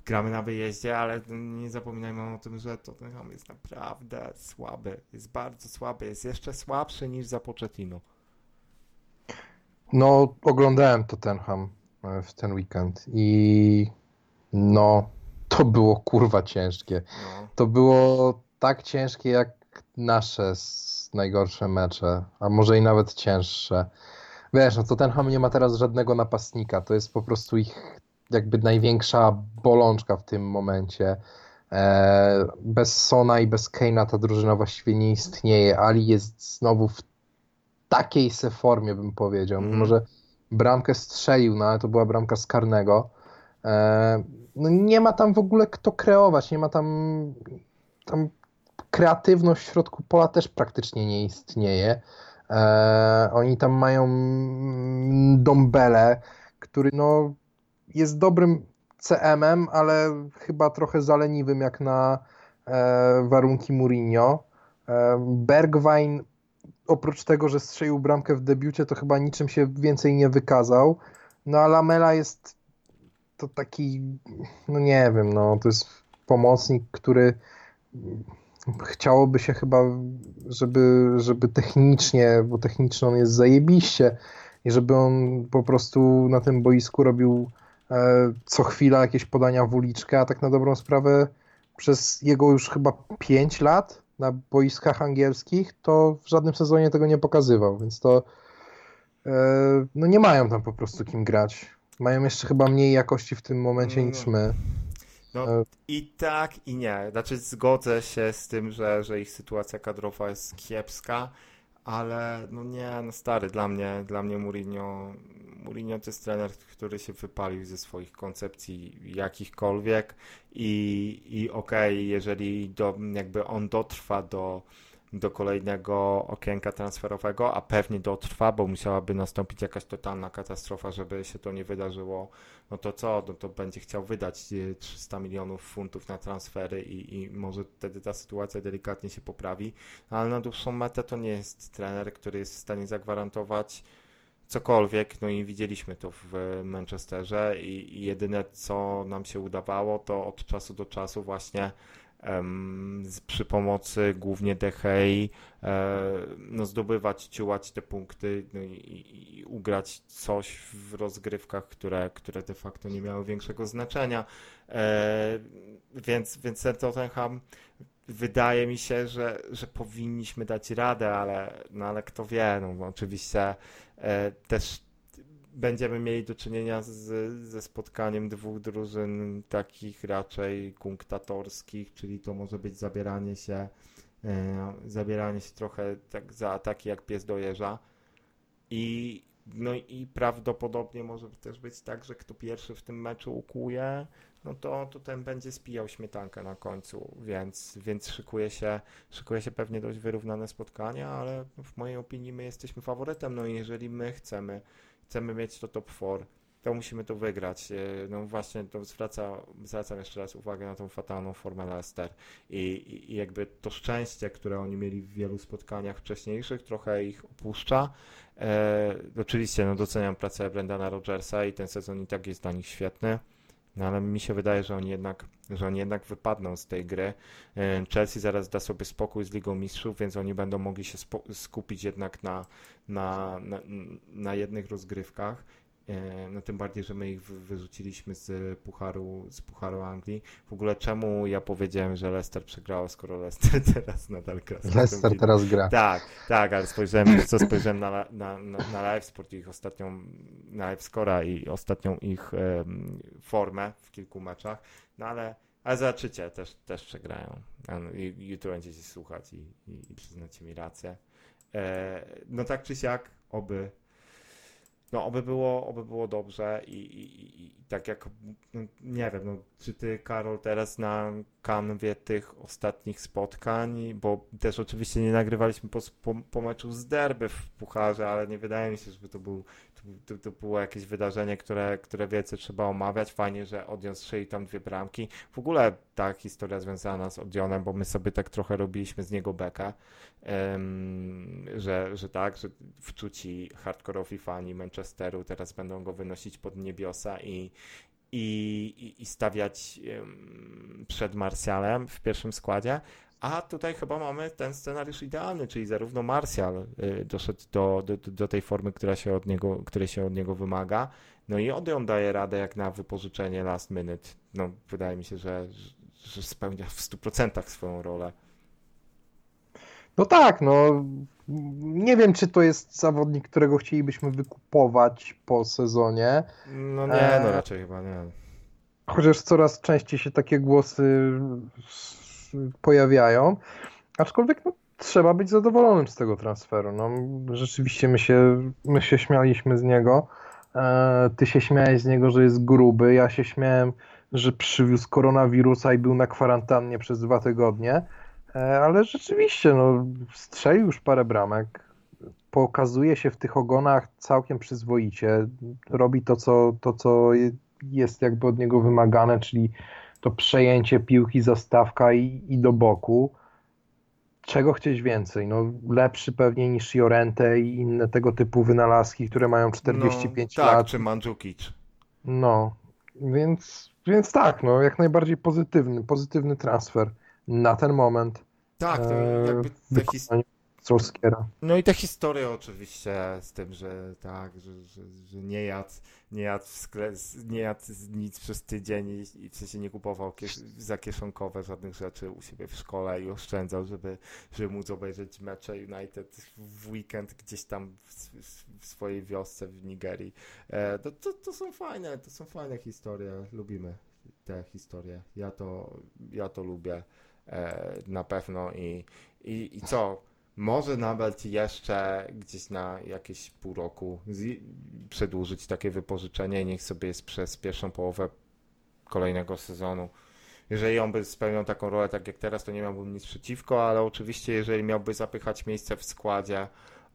gramy na wyjeździe, ale nie zapominajmy o tym, że Tottenham jest naprawdę słaby. Jest bardzo słaby, jest jeszcze słabszy niż za Pochettino. No, oglądałem Tottenham e, w ten weekend i no, to było kurwa ciężkie. No. To było tak ciężkie jak nasze najgorsze mecze, a może i nawet cięższe. Wiesz, no Tottenham nie ma teraz żadnego napastnika, to jest po prostu ich jakby największa bolączka w tym momencie. E, bez Sona i bez Kane'a ta drużyna właściwie nie istnieje. Ali jest znowu w takiej se formie, bym powiedział. Mhm. Mimo, że bramkę strzelił, no ale to była bramka z karnego. E, no nie ma tam w ogóle kto kreować, nie ma tam, tam kreatywność w środku pola też praktycznie nie istnieje. E, oni tam mają mm, Dombele, który no jest dobrym CM-em, ale chyba trochę zaleniwym jak na e, warunki Mourinho. E, Bergwijn oprócz tego, że strzelił bramkę w debiucie, to chyba niczym się więcej nie wykazał. No a Lamela jest to taki, no nie wiem, no to jest pomocnik, który chciałoby się chyba, żeby, żeby technicznie, bo technicznie on jest zajebiście i żeby on po prostu na tym boisku robił co chwila jakieś podania w uliczkę, a tak na dobrą sprawę przez jego już chyba 5 lat na boiskach angielskich, to w żadnym sezonie tego nie pokazywał, więc to e, no nie mają tam po prostu kim grać. Mają jeszcze chyba mniej jakości w tym momencie niż my. No i tak i nie. Znaczy zgodzę się z tym, że, że ich sytuacja kadrowa jest kiepska, ale no nie, no stary, dla mnie, dla mnie Mourinho, Mourinho to jest trener, który się wypalił ze swoich koncepcji jakichkolwiek i, i okej, okay, jeżeli do, jakby on dotrwa do do kolejnego okienka transferowego, a pewnie dotrwa, bo musiałaby nastąpić jakaś totalna katastrofa, żeby się to nie wydarzyło, no to co? No to będzie chciał wydać 300 e, milionów funtów na transfery i, i może wtedy ta sytuacja delikatnie się poprawi, ale na dłuższą metę to nie jest trener, który jest w stanie zagwarantować cokolwiek, no i widzieliśmy to w Manchesterze i, i jedyne co nam się udawało to od czasu do czasu właśnie przy pomocy głównie Dehei e, no, zdobywać, ciułać te punkty no i, i, ugrać coś w rozgrywkach, które, które de facto nie miały większego znaczenia. E, więc, więc ten Tottenham wydaje mi się, że, że powinniśmy dać radę, ale, no, ale kto wie, no, oczywiście e, też będziemy mieli do czynienia z, ze spotkaniem dwóch drużyn takich raczej kunktatorskich, czyli to może być zabieranie się e, zabieranie się trochę tak za ataki jak pies dojeżdża i no i prawdopodobnie może też być tak, że kto pierwszy w tym meczu ukuje, no to, to ten będzie spijał śmietankę na końcu, więc, więc szykuje, się, szykuje się pewnie dość wyrównane spotkanie, ale w mojej opinii my jesteśmy faworytem, no i jeżeli my chcemy chcemy mieć to top 4, to musimy to wygrać. E, no właśnie, to zwraca, zwracam jeszcze raz uwagę na tą fatalną formę Leicester I, i, jakby to szczęście, które oni mieli w wielu spotkaniach wcześniejszych, trochę ich opuszcza. E, oczywiście no, doceniam pracę Brendana Rodgersa i ten sezon i tak jest dla nich świetny. No ale mi się wydaje, że oni jednak, że oni jednak wypadną z tej gry. E, Chelsea zaraz da sobie spokój z Ligą Mistrzów, więc oni będą mogli się skupić jednak na, na, na, na jednych rozgrywkach. E, no tym bardziej, że my ich wyrzuciliśmy z Pucharu, z Pucharu Anglii. W ogóle czemu ja powiedziałem, że Leicester przegrało, skoro Leicester teraz nadal gra? Leicester teraz gra. Tak, tak, ale spojrzałem, co spojrzałem na, na, na, na live sport ich ostatnią, na live scora i ostatnią ich um, formę w kilku meczach, no ale ale zobaczycie, też, też przegrają. No, jutro będziecie słuchać i, i, i przyznacie mi rację. E, no tak czy siak, oby no oby było, oby było dobrze i, i, i tak jak, no, nie wiem, no, czy ty Karol teraz na kanwie tych ostatnich spotkań, bo też oczywiście nie nagrywaliśmy po, po, po meczu z derby w Pucharze, ale nie wydaje mi się, żeby to, był, to, to było jakieś wydarzenie, które, które więcej trzeba omawiać. Fajnie, że Odion strzelił tam dwie bramki. W ogóle ta historia związana z Odionem, bo my sobie tak trochę robiliśmy z niego bekę, um, że, że tak, że wczuci hardkorowi fani Manchesteru teraz będą go wynosić pod niebiosa i, i, i stawiać przed Marsjalem w pierwszym składzie. A tutaj chyba mamy ten scenariusz idealny, czyli zarówno Marsjal y, doszedł do, do, do tej formy, która się od niego, której się od niego wymaga, no i Odeon daje radę jak na wypożyczenie last minute. No, wydaje mi się, że, że spełnia w 100% swoją rolę. No tak, no nie wiem, czy to jest zawodnik, którego chcielibyśmy wykupować po sezonie. No nie, no e, raczej chyba nie. Chociaż coraz częściej się takie głosy pojawiają. Aczkolwiek no, trzeba być zadowolonym z tego transferu. No, rzeczywiście my się, my się śmialiśmy z niego. E, ty się śmiałeś z niego, że jest gruby. Ja się śmiałem, że przywiózł koronawirusa i był na kwarantannie przez dwa tygodnie. E, ale rzeczywiście, no, strzelił już parę bramek, pokazuje się w tych ogonach całkiem przyzwoicie, robi to, co, to, co jest jakby od niego wymagane, czyli to przejęcie piłki, zastawka i, i do boku. Czego chcieć więcej? No, lepszy pewnie niż Jorente i inne tego typu wynalazki, które mają 45 no, tak, lat. Tak, czy Mandzukic. No, więc, więc tak, no, jak najbardziej pozytywny, pozytywny transfer na ten moment. Tak, to e, jakby Solskiera. No i te historie oczywiście z tym, że tak, że, że, że nie jadł, nie jadł, w nie jadł nic przez tydzień i, i w sensie nie kupował kies za kieszonkowe żadnych rzeczy u siebie w szkole i oszczędzał, żeby, żeby móc obejrzeć mecze United w weekend gdzieś tam w, w swojej wiosce w Nigerii. E, to, to, to są fajne, to są fajne historie, lubimy te historie. Ja to, ja to lubię e, na pewno i, i, i co? Może nawet jeszcze gdzieś na jakieś pół roku przedłużyć takie wypożyczenie niech sobie jest przez pierwszą połowę kolejnego sezonu. Jeżeli on by spełniał taką rolę tak jak teraz, to nie miałbym nic przeciwko, ale oczywiście jeżeli miałby zapychać miejsce w składzie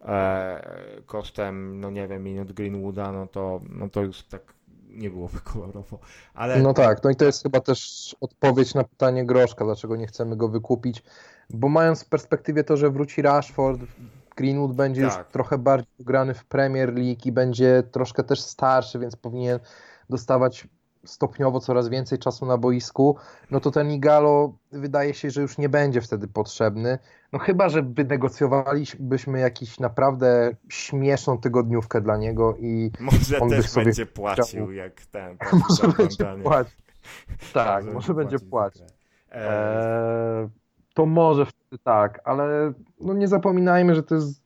e, kosztem, no nie wiem, minut Greenwooda, no to, no to już tak nie byłoby kolorowo. Ale... No tak, no i to jest chyba też odpowiedź na pytanie Groszka, dlaczego nie chcemy go wykupić, bo mając w perspektywie to, że wróci Rashford, Greenwood będzie tak. już trochę bardziej ugrany w Premier League i będzie troszkę też starszy, więc powinien dostawać stopniowo coraz więcej czasu na boisku, no to ten Igalo wydaje się, że już nie będzie wtedy potrzebny. No chyba, że wynegocjowalibyśmy jakiś naprawdę śmieszną tygodniówkę dla niego i może on też sobie będzie płacił jak ten. może będzie płacił. Tak, może, może będzie płacił. Eee, to może wtedy tak, ale no nie zapominajmy, że to jest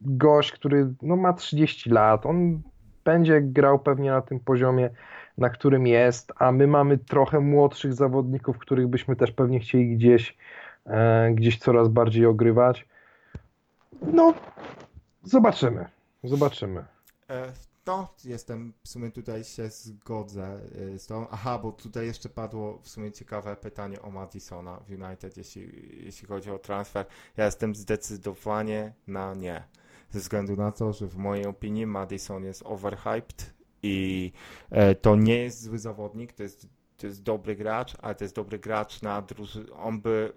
gość, który no ma 30 lat. On będzie grał pewnie na tym poziomie na którym jest, a my mamy trochę młodszych zawodników, których byśmy też pewnie chcieli gdzieś, e, gdzieś coraz bardziej ogrywać. No, zobaczymy. Zobaczymy. To jestem, w sumie tutaj się zgodzę e, z tą. Aha, bo tutaj jeszcze padło w sumie ciekawe pytanie o Madisona w United, jeśli, jeśli chodzi o transfer. Ja jestem zdecydowanie na nie. Ze względu na to, że w mojej opinii Madison jest overhyped i e, to nie jest zły zawodnik, to jest, to jest dobry gracz, ale to jest dobry gracz na drużynę. On by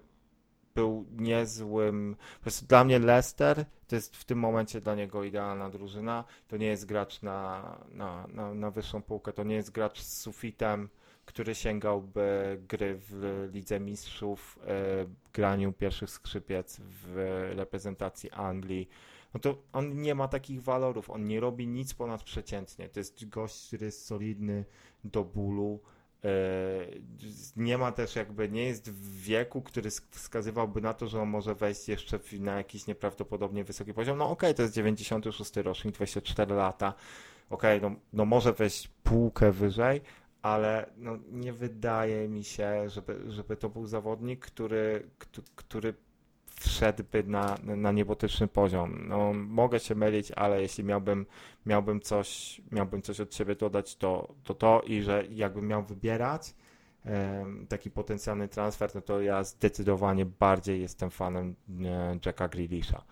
był niezłym. Po prostu dla mnie Leicester to jest w tym momencie dla niego idealna drużyna. To nie jest gracz na, na, na, na wyższą półkę, to nie jest gracz z sufitem, który sięgałby gry w Lidze Mistrzów, e, graniu pierwszych skrzypiec w reprezentacji Anglii no to on nie ma takich walorów, on nie robi nic ponadprzeciętnie. To jest gość, który jest solidny do bólu. E, nie ma też jakby, nie jest w wieku, który wskazywałby na to, że on może wejść jeszcze na jakiś nieprawdopodobnie wysoki poziom. No okej, okay, to jest 96 rocznik, 24 lata. Okej, okay, no, no może wejść półkę wyżej, ale no nie wydaje mi się, żeby, żeby to był zawodnik, który, który wszedłby na, na niebotyczny poziom. No, mogę się mylić, ale jeśli miałbym, miałbym, coś, miałbym coś od siebie dodać, to, to to i że jakbym miał wybierać taki potencjalny transfer, no to ja zdecydowanie bardziej jestem fanem e, Jacka Grealisha.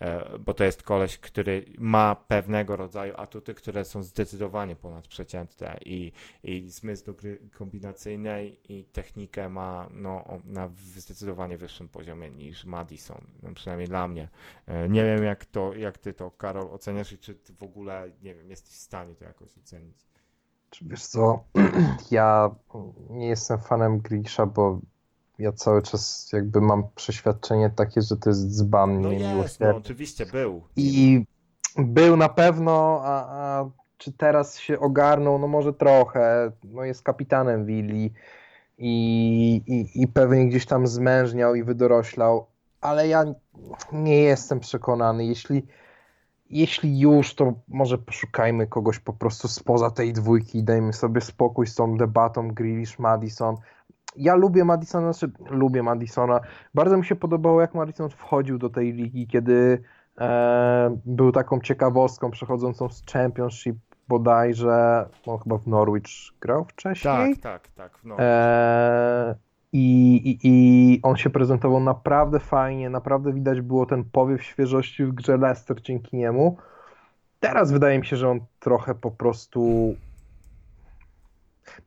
E, bo to jest koleś, który ma pewnego rodzaju atuty, które są zdecydowanie ponadprzeciętne i, i zmysł do gry kombinacyjnej i technikę ma no, na zdecydowanie wyższym poziomie niż Madison, no, przynajmniej dla mnie. E, nie wiem jak to, jak ty to Karol oceniasz i czy ty w ogóle, nie wiem, jesteś w stanie to jakoś ocenić. Wiesz co, ja nie jestem fanem Grisha, bo ja cały czas jakby mam przeświadczenie takie, że to jest dzban No jest, no oczywiście był. I był na pewno, a, a, czy teraz się ogarnął? No może trochę. No jest kapitanem willi i, i, i pewnie gdzieś tam zmężniał i wydoroślał, ale ja nie jestem przekonany. Jeśli, jeśli już, to może poszukajmy kogoś po prostu spoza tej dwójki i dajmy sobie spokój z tą debatą Grealish-Madison ja lubię Madisona, znaczy lubię Madisona. Bardzo mi się podobało, jak Madison wchodził do tej ligi, kiedy e, był taką ciekawostką przechodzącą z Championship bodajże, on chyba w Norwich grał wcześniej. Tak, tak, tak. W Norwich. E, i, i, I on się prezentował naprawdę fajnie, naprawdę widać było ten powiew świeżości w grze Leicester dzięki niemu. Teraz wydaje mi się, że on trochę po prostu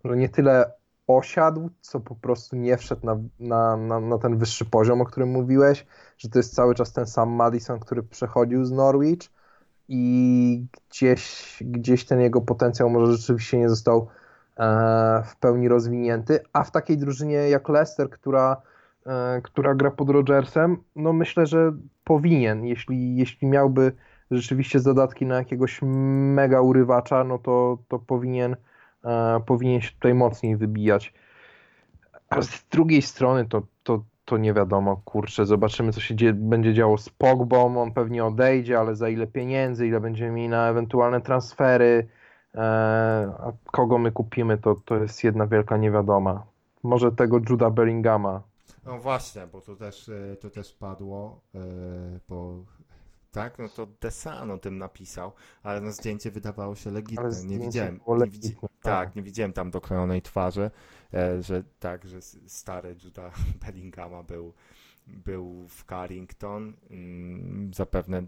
może nie tyle osiadł, co po prostu nie wszedł na, na, na, na, ten wyższy poziom, o którym mówiłeś, że to jest cały czas ten sam Madison, który przechodził z Norwich i gdzieś, gdzieś ten jego potencjał może rzeczywiście nie został e, w pełni rozwinięty, a w takiej drużynie jak Leicester, która e, która gra pod Rodgersem, no myślę, że powinien, jeśli, jeśli miałby rzeczywiście zadatki na jakiegoś mega urywacza, no to, to powinien, powinien się tutaj mocniej wybijać. A z drugiej strony to, to, to nie wiadomo, kurczę, zobaczymy co się dzie- będzie działo z Pogbą, on pewnie odejdzie, ale za ile pieniędzy, ile będziemy mieli na ewentualne transfery, e, a kogo my kupimy, to, to jest jedna wielka niewiadoma. Może tego Juda Bellingama. No właśnie, bo to też, e, to też padło, e, bo tak, no to Desan o tym napisał, ale no zdjęcie wydawało się legitne. Nie widziałem, nie widzi... tak, tak. nie widziałem tam dokrojonej twarzy, e, że tak, że stary Juda Bellingama był, był w Carrington. Mm, Zapewne,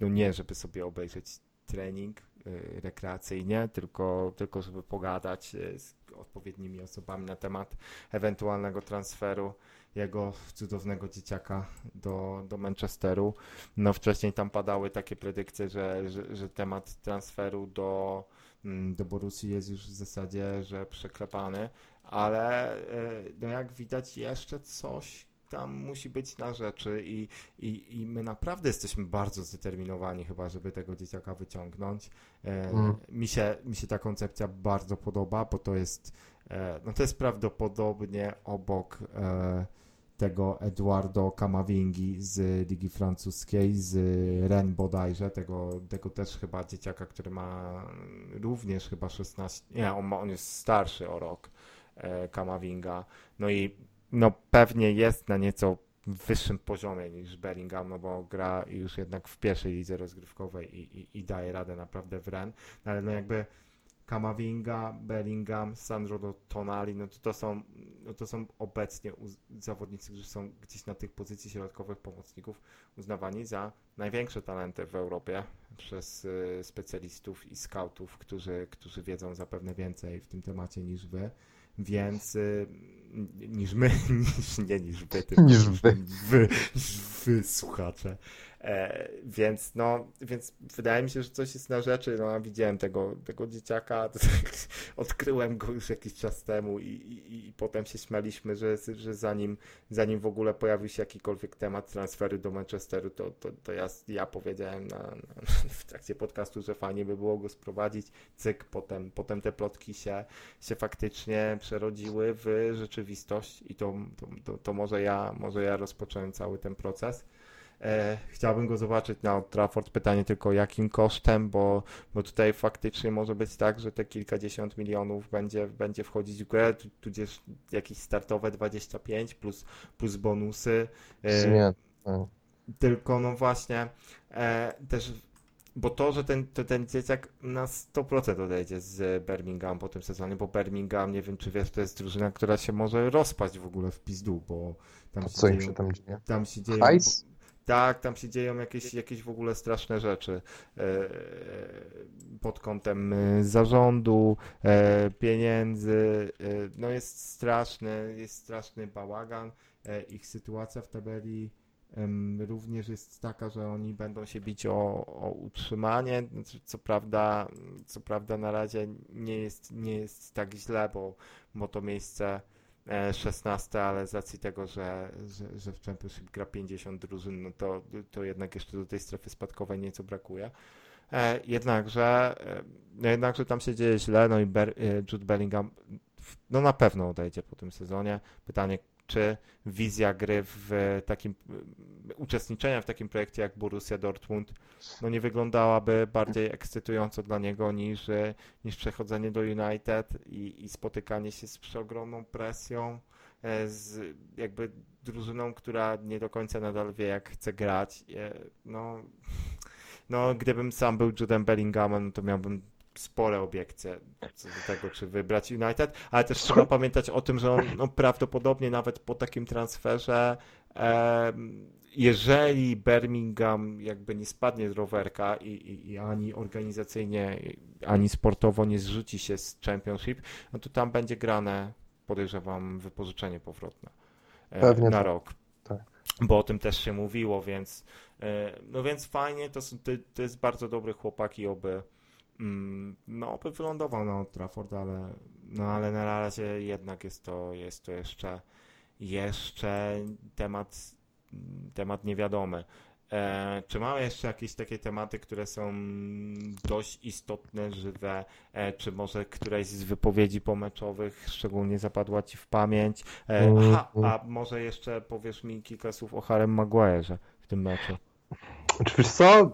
no nie, żeby sobie obejrzeć trening rekreacyjnie, tylko, tylko żeby pogadać e, z odpowiednimi osobami na temat ewentualnego transferu jego cudownego dzieciaka do, do Manchesteru. No wcześniej tam padały takie predykcje, że, że, że temat transferu do, mm, do Borussii jest już w zasadzie, że przeklepany, ale e, no jak widać jeszcze coś tam musi być na rzeczy i, i, i my naprawdę jesteśmy bardzo zdeterminowani chyba, żeby tego dzieciaka wyciągnąć. E, Mm. mi, się, mi się ta koncepcja bardzo podoba, bo to jest e, no to jest prawdopodobnie obok e, tego Eduardo Camavingi z Ligi Francuskiej, z Rennes bodajże, tego, tego też chyba dzieciaka, który ma również chyba 16, nie, on, ma, on jest starszy o rok, e, Camavinga, no i no pewnie jest na nieco wyższym poziomie niż Bellingham, no bo gra już jednak w pierwszej lidze rozgrywkowej i, i, i daje radę naprawdę w Rennes, no ale no jakby Kamavinga, Bellingham, Sandro Tonali, no to, to, są, no to są obecnie zawodnicy, którzy są gdzieś na tych pozycji środkowych pomocników uznawani za największe talenty w Europie przez y, specjalistów i scoutów, którzy, którzy wiedzą zapewne więcej w tym temacie niż wy. Więc y, niż my, niż, nie niż wy, tylko Niż wy. wy, niż wy słuchacze. E, więc no, więc wydaje mi się, że coś jest na rzeczy. No, widziałem tego, tego dzieciaka, odkryłem go już jakiś czas temu i, i, i potem się śmialiśmy, że, że zanim, zanim w ogóle pojawił się jakikolwiek temat transferu do Manchesteru, to, to, to ja, ja powiedziałem na, na, w trakcie podcastu, że fajnie by było go sprowadzić. Cyk, potem, potem te plotki się, się faktycznie przerodziły w rzeczywistość i to, to, to, to może ja, może ja rozpocząłem cały ten proces. E, chciałbym go zobaczyć na Old Trafford. Pytanie tylko jakim kosztem, bo, bo tutaj faktycznie może być tak, że te kilkadziesiąt milionów będzie, będzie wchodzić w grę, tu- tudzież jakieś startowe 25 plus, plus bonusy. E, Zmian. No. tylko no właśnie e, też, bo to, że ten, to ten dzieciak na 100% odejdzie z Birmingham po tym sezonie, bo Birmingham, nie wiem czy wiesz, to jest drużyna, która się może rozpaść w ogóle w pizdu, bo tam A się co im dzieją, się tam dzieje? tam się dzieją Hajs? Tak, tam się dzieją jakieś, jakieś w ogóle straszne rzeczy e, pod kątem e, zarządu, e, pieniędzy. No jest straszny, jest straszny bałagan. Ich sytuacja w tabeli również jest taka, że oni będą się bić o, o utrzymanie. Znaczy, Co prawda, co prawda na razie nie jest, nie jest tak źle, bo, bo to miejsce 16, ale z racji tego, że, że, że w Championship gra 50 drużyn, no to, to jednak jeszcze do tej strefy spadkowej nieco brakuje. E, jednakże, e, no jednakże tam się dzieje źle, no i Ber, e, Jude Bellingham no na pewno odejdzie po tym sezonie. Pytanie, czy wizja gry w takim, e, uczestniczenia w takim projekcie jak Borussia Dortmund, no nie wyglądałaby bardziej ekscytująco dla niego niż, e, niż przechodzenie do United i, i spotykanie się z przeogromną presją, e, z jakby drużyną, która nie do końca nadal wie, jak chce grać. E, No, no gdybym sam był Judem Bellinghamem, no to miałbym spore obiekcje co do tego, czy wybrać United, ale też trzeba pamiętać o tym, że on no, prawdopodobnie nawet po takim transferze em, jeżeli Birmingham jakby nie spadnie z rowerka i, i, i ani organizacyjnie, ani sportowo nie zrzuci się z Championship, no to tam będzie grane, podejrzewam, wypożyczenie powrotne e, Pewnie na tak. rok. Tak. Bo o tym też się mówiło, więc e, no więc fajnie, to, są- to, jest bardzo dobry chłopak i oby no oby wylądował na Old Trafford, ale no ale na razie jednak jest to, jest to jeszcze jeszcze temat, temat niewiadomy. E, czy mamy jeszcze jakieś takie tematy, które są dość istotne, żywe? E, czy może któraś z wypowiedzi pomeczowych szczególnie zapadła Ci w pamięć? E, aha, a może jeszcze powiesz mi kilka słów o Harem Maguire'ze w tym meczu? Czy wiesz co?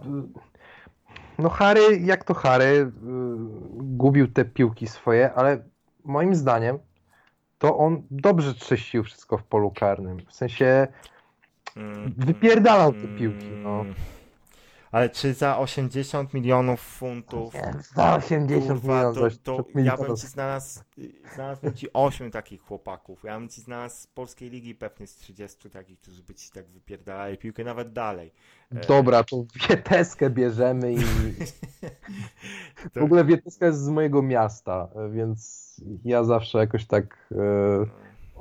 No Harry, jak to Harry, y, gubił te piłki swoje, ale moim zdaniem to on dobrze czyścił wszystko w polu karnym. W sensie Mm, wypierdalał te piłki, no. Ale czy za 80 milionów funtów Za 80 Kurwa, milionów. to, to ja bym ci znalazł, znalazłbym ci 8 takich chłopaków. Ja bym ci znalazł z polskiej ligi pewnie z 30 takich, którzy by ci tak wypierdalali piłkę nawet dalej. E, Dobra, to wieteskę bierzemy i to- w ogóle wieteska jest z mojego miasta, więc ja zawsze jakoś tak e,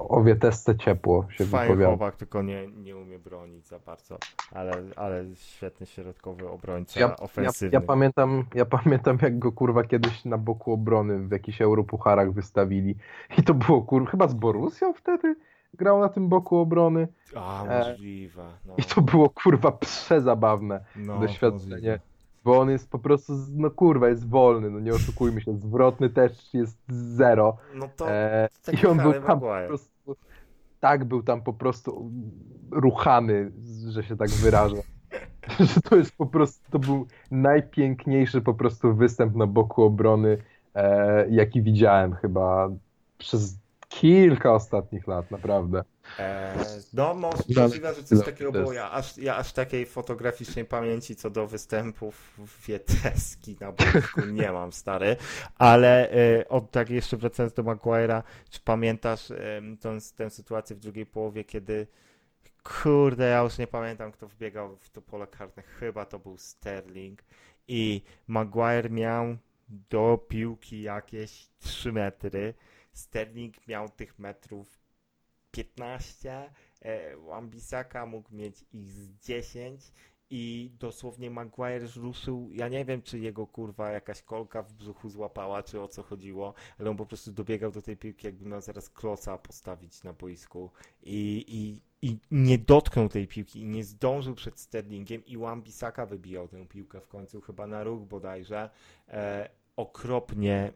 o wietesce ciepło się Fajny wypowiadam. chłopak, tylko nie, nie umie bronić za bardzo, ale, ale świetny środkowy obrońca, Ja, ja, ofensywny. ja, pamiętam, ja pamiętam, jak go kurwa kiedyś na boku obrony w jakichś europucharach wystawili. I to było kurwa, chyba z Borusją wtedy grał na tym boku obrony. A, e, możliwe. No, I to było kurwa przezabawne, no, doświadczenie. możliwe. bo on jest po prostu, no kurwa, jest wolny, no nie oszukujmy się, zwrotny też jest zero. No to E, I on był tam po prostu, tak był tam po prostu ruchany, że się tak wyrażę. Że to jest po prostu, to był najpiękniejszy po prostu występ na boku obrony, e, jaki widziałem chyba przez kilka ostatnich lat, naprawdę. E, no, mo- możliwe, że coś takiego było. Ja aż, ja aż takiej fotograficznej pamięci co do występów wieteski na boisku nie mam, stary. Ale e, od tak jeszcze wracając do Maguire'a, czy pamiętasz tą, tę sytuację w drugiej połowie, kiedy kurde, ja już nie pamiętam, kto wbiegał w to pole karne. Chyba to był Sterling. I Maguire miał do piłki jakieś 3 metry. Sterling miał tych metrów 15, e, Wan-Bissaka mógł mieć ich z 10 i dosłownie Maguire ruszył, ja nie wiem czy jego kurwa jakaś kolka w brzuchu złapała, czy o co chodziło, ale on po prostu dobiegał do tej piłki jakby miał zaraz kloca postawić na boisku i, i, i nie dotknął tej piłki i nie zdążył przed Sterlingiem i Wan-Bissaka wybijał tę piłkę w końcu chyba na róg bodajże. E, okropnie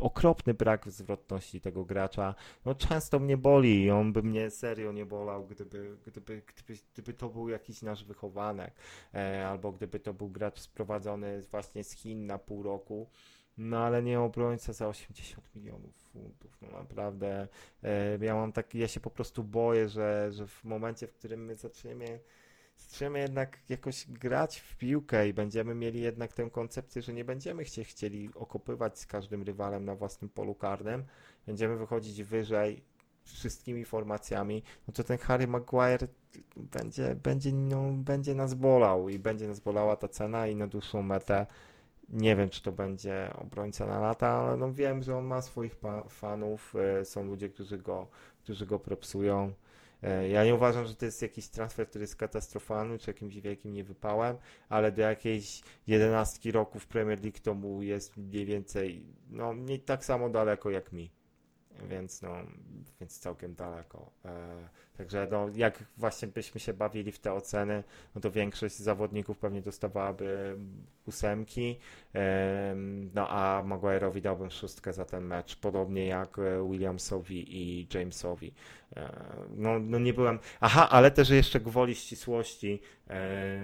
okropny brak zwrotności tego gracza. No często mnie boli i on by mnie serio nie bolał, gdyby, gdyby, gdyby, gdyby to był jakiś nasz wychowanek, e, albo gdyby to był gracz sprowadzony właśnie z Chin na pół roku. No ale nie obrońca za 80 milionów funtów. No naprawdę e, ja mam tak, ja się po prostu boję, że, że w momencie, w którym my zaczniemy zaczniemy jednak jakoś grać w piłkę i będziemy mieli jednak tę koncepcję, że nie będziemy chcie, chcieli okopywać z każdym rywalem na własnym polu karnym, będziemy wychodzić wyżej wszystkimi formacjami, no to ten Harry Maguire będzie, będzie, no, będzie nas bolał i będzie nas bolała ta cena i na dłuższą metę. Nie wiem, czy to będzie obrońca na lata, ale no wiem, że on ma swoich fanów, e, są ludzie, którzy go, którzy go propsują. E, Ja nie uważam, że to jest jakiś transfer, który jest katastrofalny, czy jakimś wielkim niewypałem, ale do jakiejś jedenastki roku w Premier League to mu jest mniej więcej, no nie tak samo daleko jak mi. Więc no, więc całkiem daleko. Także no, jak właśnie byśmy się bawili w te oceny, no to większość zawodników pewnie dostawałaby ósemki, em, no a Maguire'owi dałbym szóstkę za ten mecz, podobnie jak e, Williamsowi i Jamesowi. E, No, no nie byłem. Aha, ale też jeszcze gwoli ścisłości. E,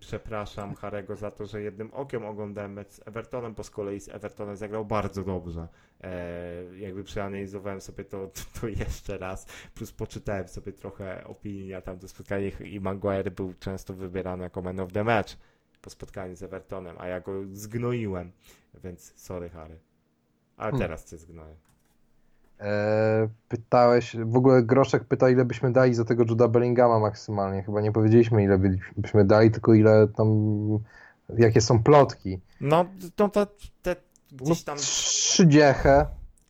przepraszam Harego za to, że jednym okiem oglądałem mecz z Evertonem, bo z kolei z Evertonem zagrał bardzo dobrze. Jakby przeanalizowałem sobie to, to jeszcze raz, plus poczytałem sobie trochę opinii na tamto spotkanie i Maguire był często wybierany jako man of the match po spotkaniu z Evertonem, a ja go zgnoiłem, więc sorry Harry. Ale Hmm. teraz cię zgnoję. E, pytałeś, w ogóle Groszek pyta, ile byśmy dali za tego Juda Bellingama maksymalnie. Chyba nie powiedzieliśmy, ile by- byśmy dali, tylko ile tam, jakie są plotki. No, no to te No, gdzieś tam trzy dziechę.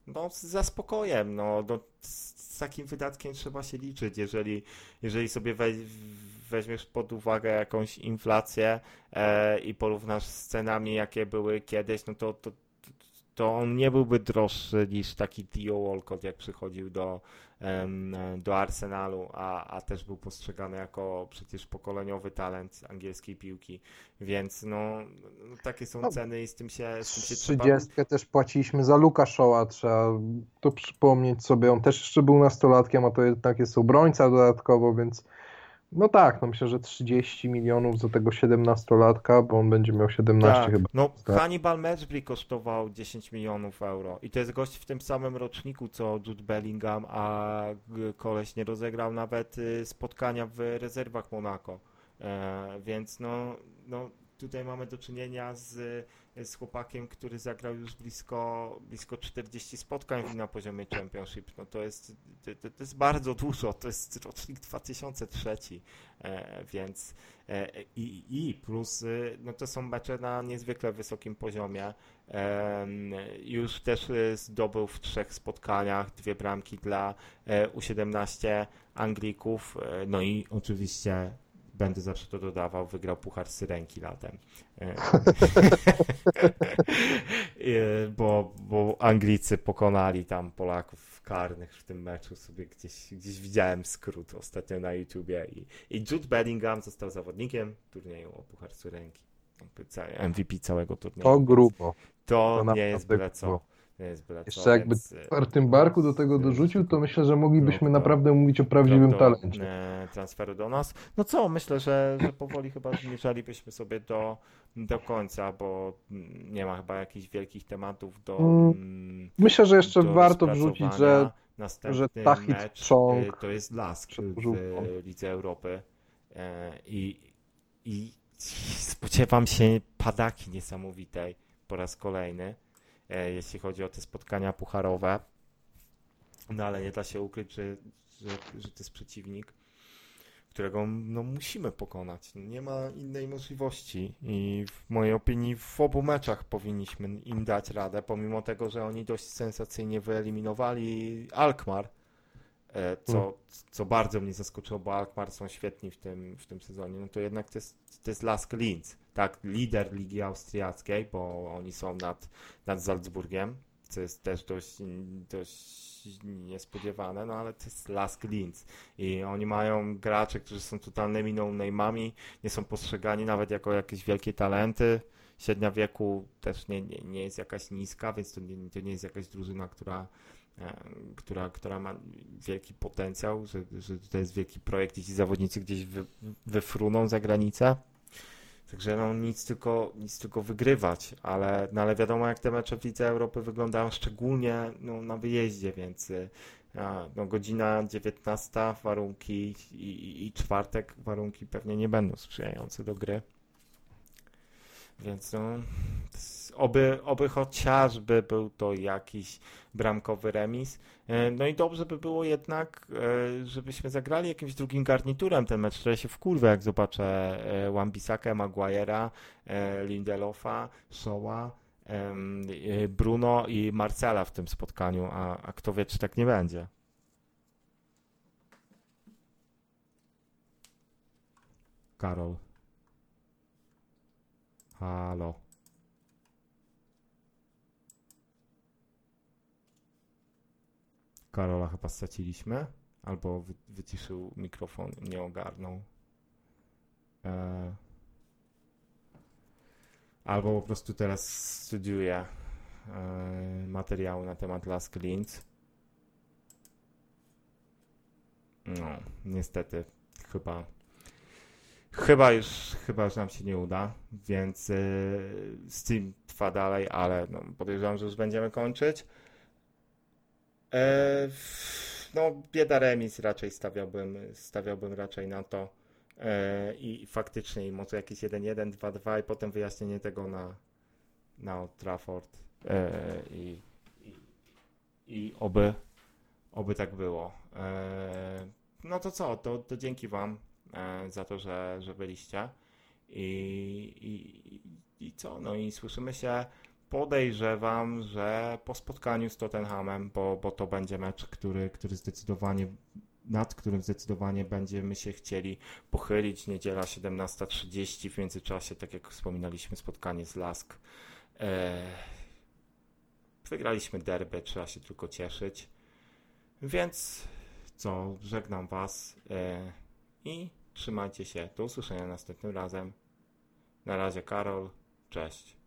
No, z- za spokojem, no, no z, z takim wydatkiem trzeba się liczyć, jeżeli, jeżeli sobie weź, weźmiesz pod uwagę jakąś inflację e, i porównasz z cenami, jakie były kiedyś, no to, to, to on nie byłby droższy niż taki Theo Walcott, jak przychodził do, do Arsenalu, a, a też był postrzegany jako przecież pokoleniowy talent angielskiej piłki, więc no, takie są No, ceny i z tym się, z tym się trzeba... 30 też płaciliśmy za Luka Shaw'a, trzeba to przypomnieć sobie. On też jeszcze był nastolatkiem, a to jednak jest obrońca dodatkowo, więc no tak, no myślę, że 30 milionów za tego 17-latka, bo on będzie miał 17 Tak, chyba. no Tak. Hannibal Matchbury kosztował 10 milionów euro i to jest gość w tym samym roczniku co Jude Bellingham, a koleś nie rozegrał nawet y, spotkania w rezerwach Monaco, e, więc no, no tutaj mamy do czynienia z, z chłopakiem, który zagrał już blisko, blisko 40 spotkań na poziomie Championship, no to jest, to, to jest bardzo dużo, to jest rocznik 2003, e, więc E, I, I plus, y, no to są mecze na niezwykle wysokim poziomie. Już też zdobył w trzech spotkaniach dwie bramki dla e, U17 Anglików. E, No i oczywiście będę zawsze to dodawał, wygrał Puchar Syrenki latem. E, e, bo, bo Anglicy pokonali tam Polaków karnych w tym meczu. Sobie gdzieś, gdzieś widziałem skrót ostatnio na YouTubie i, i Jude Bellingham został zawodnikiem turnieju o Puchar Syrenki. MVP całego turnieju. To grubo. To, to nie jest byle co. jest Jeszcze jakby więc, e, czwartym barku do tego dorzucił, to myślę, że moglibyśmy do- naprawdę mówić o prawdziwym do, talencie. e, transferu do nas. No co, myślę, że, że powoli chyba zmierzalibyśmy sobie do, do końca, bo mm, nie ma chyba jakichś wielkich tematów do. Mm, mm, Myślę, że jeszcze warto wrzucić, że że Tahit Chong to jest Lask w. Lidze Europy E, i, i spodziewam się padaki niesamowitej po raz kolejny, e, jeśli chodzi o te spotkania pucharowe. No ale nie da się ukryć, że, że, że to jest przeciwnik, którego no, musimy pokonać. Nie ma innej możliwości i w mojej opinii w obu meczach powinniśmy im dać radę, pomimo tego, że oni dość sensacyjnie wyeliminowali Alkmaar, e, co, co bardzo mnie zaskoczyło, bo Alkmaar są świetni w tym, w tym sezonie, no to jednak to jest, to jest Lask Linz, tak, lider Ligi Austriackiej, bo oni są nad, nad Salzburgiem, co jest też dość, dość niespodziewane, no ale to jest Lask Linz i oni mają graczy, którzy są totalnymi no-name'ami, nie są postrzegani nawet jako jakieś wielkie talenty, średnia wieku też nie, nie, nie jest jakaś niska, więc to nie, to nie jest jakaś drużyna, która, e, która, która ma wielki potencjał, że, że to jest wielki projekt i ci zawodnicy gdzieś wy, wyfruną za granicę. Także no nic tylko, nic tylko wygrywać, ale, no, ale wiadomo jak te mecze w Lidze Europy wyglądają, szczególnie no, na wyjeździe, więc y, no, godzina 19, warunki i, i, i czwartek, warunki pewnie nie będą sprzyjające do gry. Więc no, oby, oby chociażby był to jakiś bramkowy remis. E, No i dobrze by było jednak, e, żebyśmy zagrali jakimś drugim garniturem ten mecz, że się wkurwę, jak zobaczę e, Wan-Bissakę, Maguire'a, Lindelofa, e, Bruno i Marcela w tym spotkaniu, a, a kto wie, czy tak nie będzie. Karol. Halo. Karola chyba straciliśmy, albo wy, wyciszył mikrofon, nie ogarnął. E, albo po prostu teraz studiuje e, materiały na temat Lask Linz. No, niestety, chyba Chyba już, chyba już nam się nie uda, więc yy, Steam trwa dalej, ale no, podejrzewam, że już będziemy kończyć. W- no, bieda remis raczej stawiałbym, stawiałbym raczej na to. E, I faktycznie może jakieś 1-1, 2-2 i potem wyjaśnienie tego na, na Old Trafford. E, i, i, I oby, oby tak było. No to co, to, to dzięki Wam za to, że, że byliście. I, i, I co? No i słyszymy się. Podejrzewam, że po spotkaniu z Tottenhamem, bo, bo to będzie mecz, który, który zdecydowanie, nad którym zdecydowanie będziemy się chcieli pochylić. Niedziela 17.30 w międzyczasie, tak jak wspominaliśmy, spotkanie z Lask. E, wygraliśmy derby, trzeba się tylko cieszyć. Więc co, żegnam Was e, i trzymajcie się. Do usłyszenia następnym razem. Na razie Karol, cześć.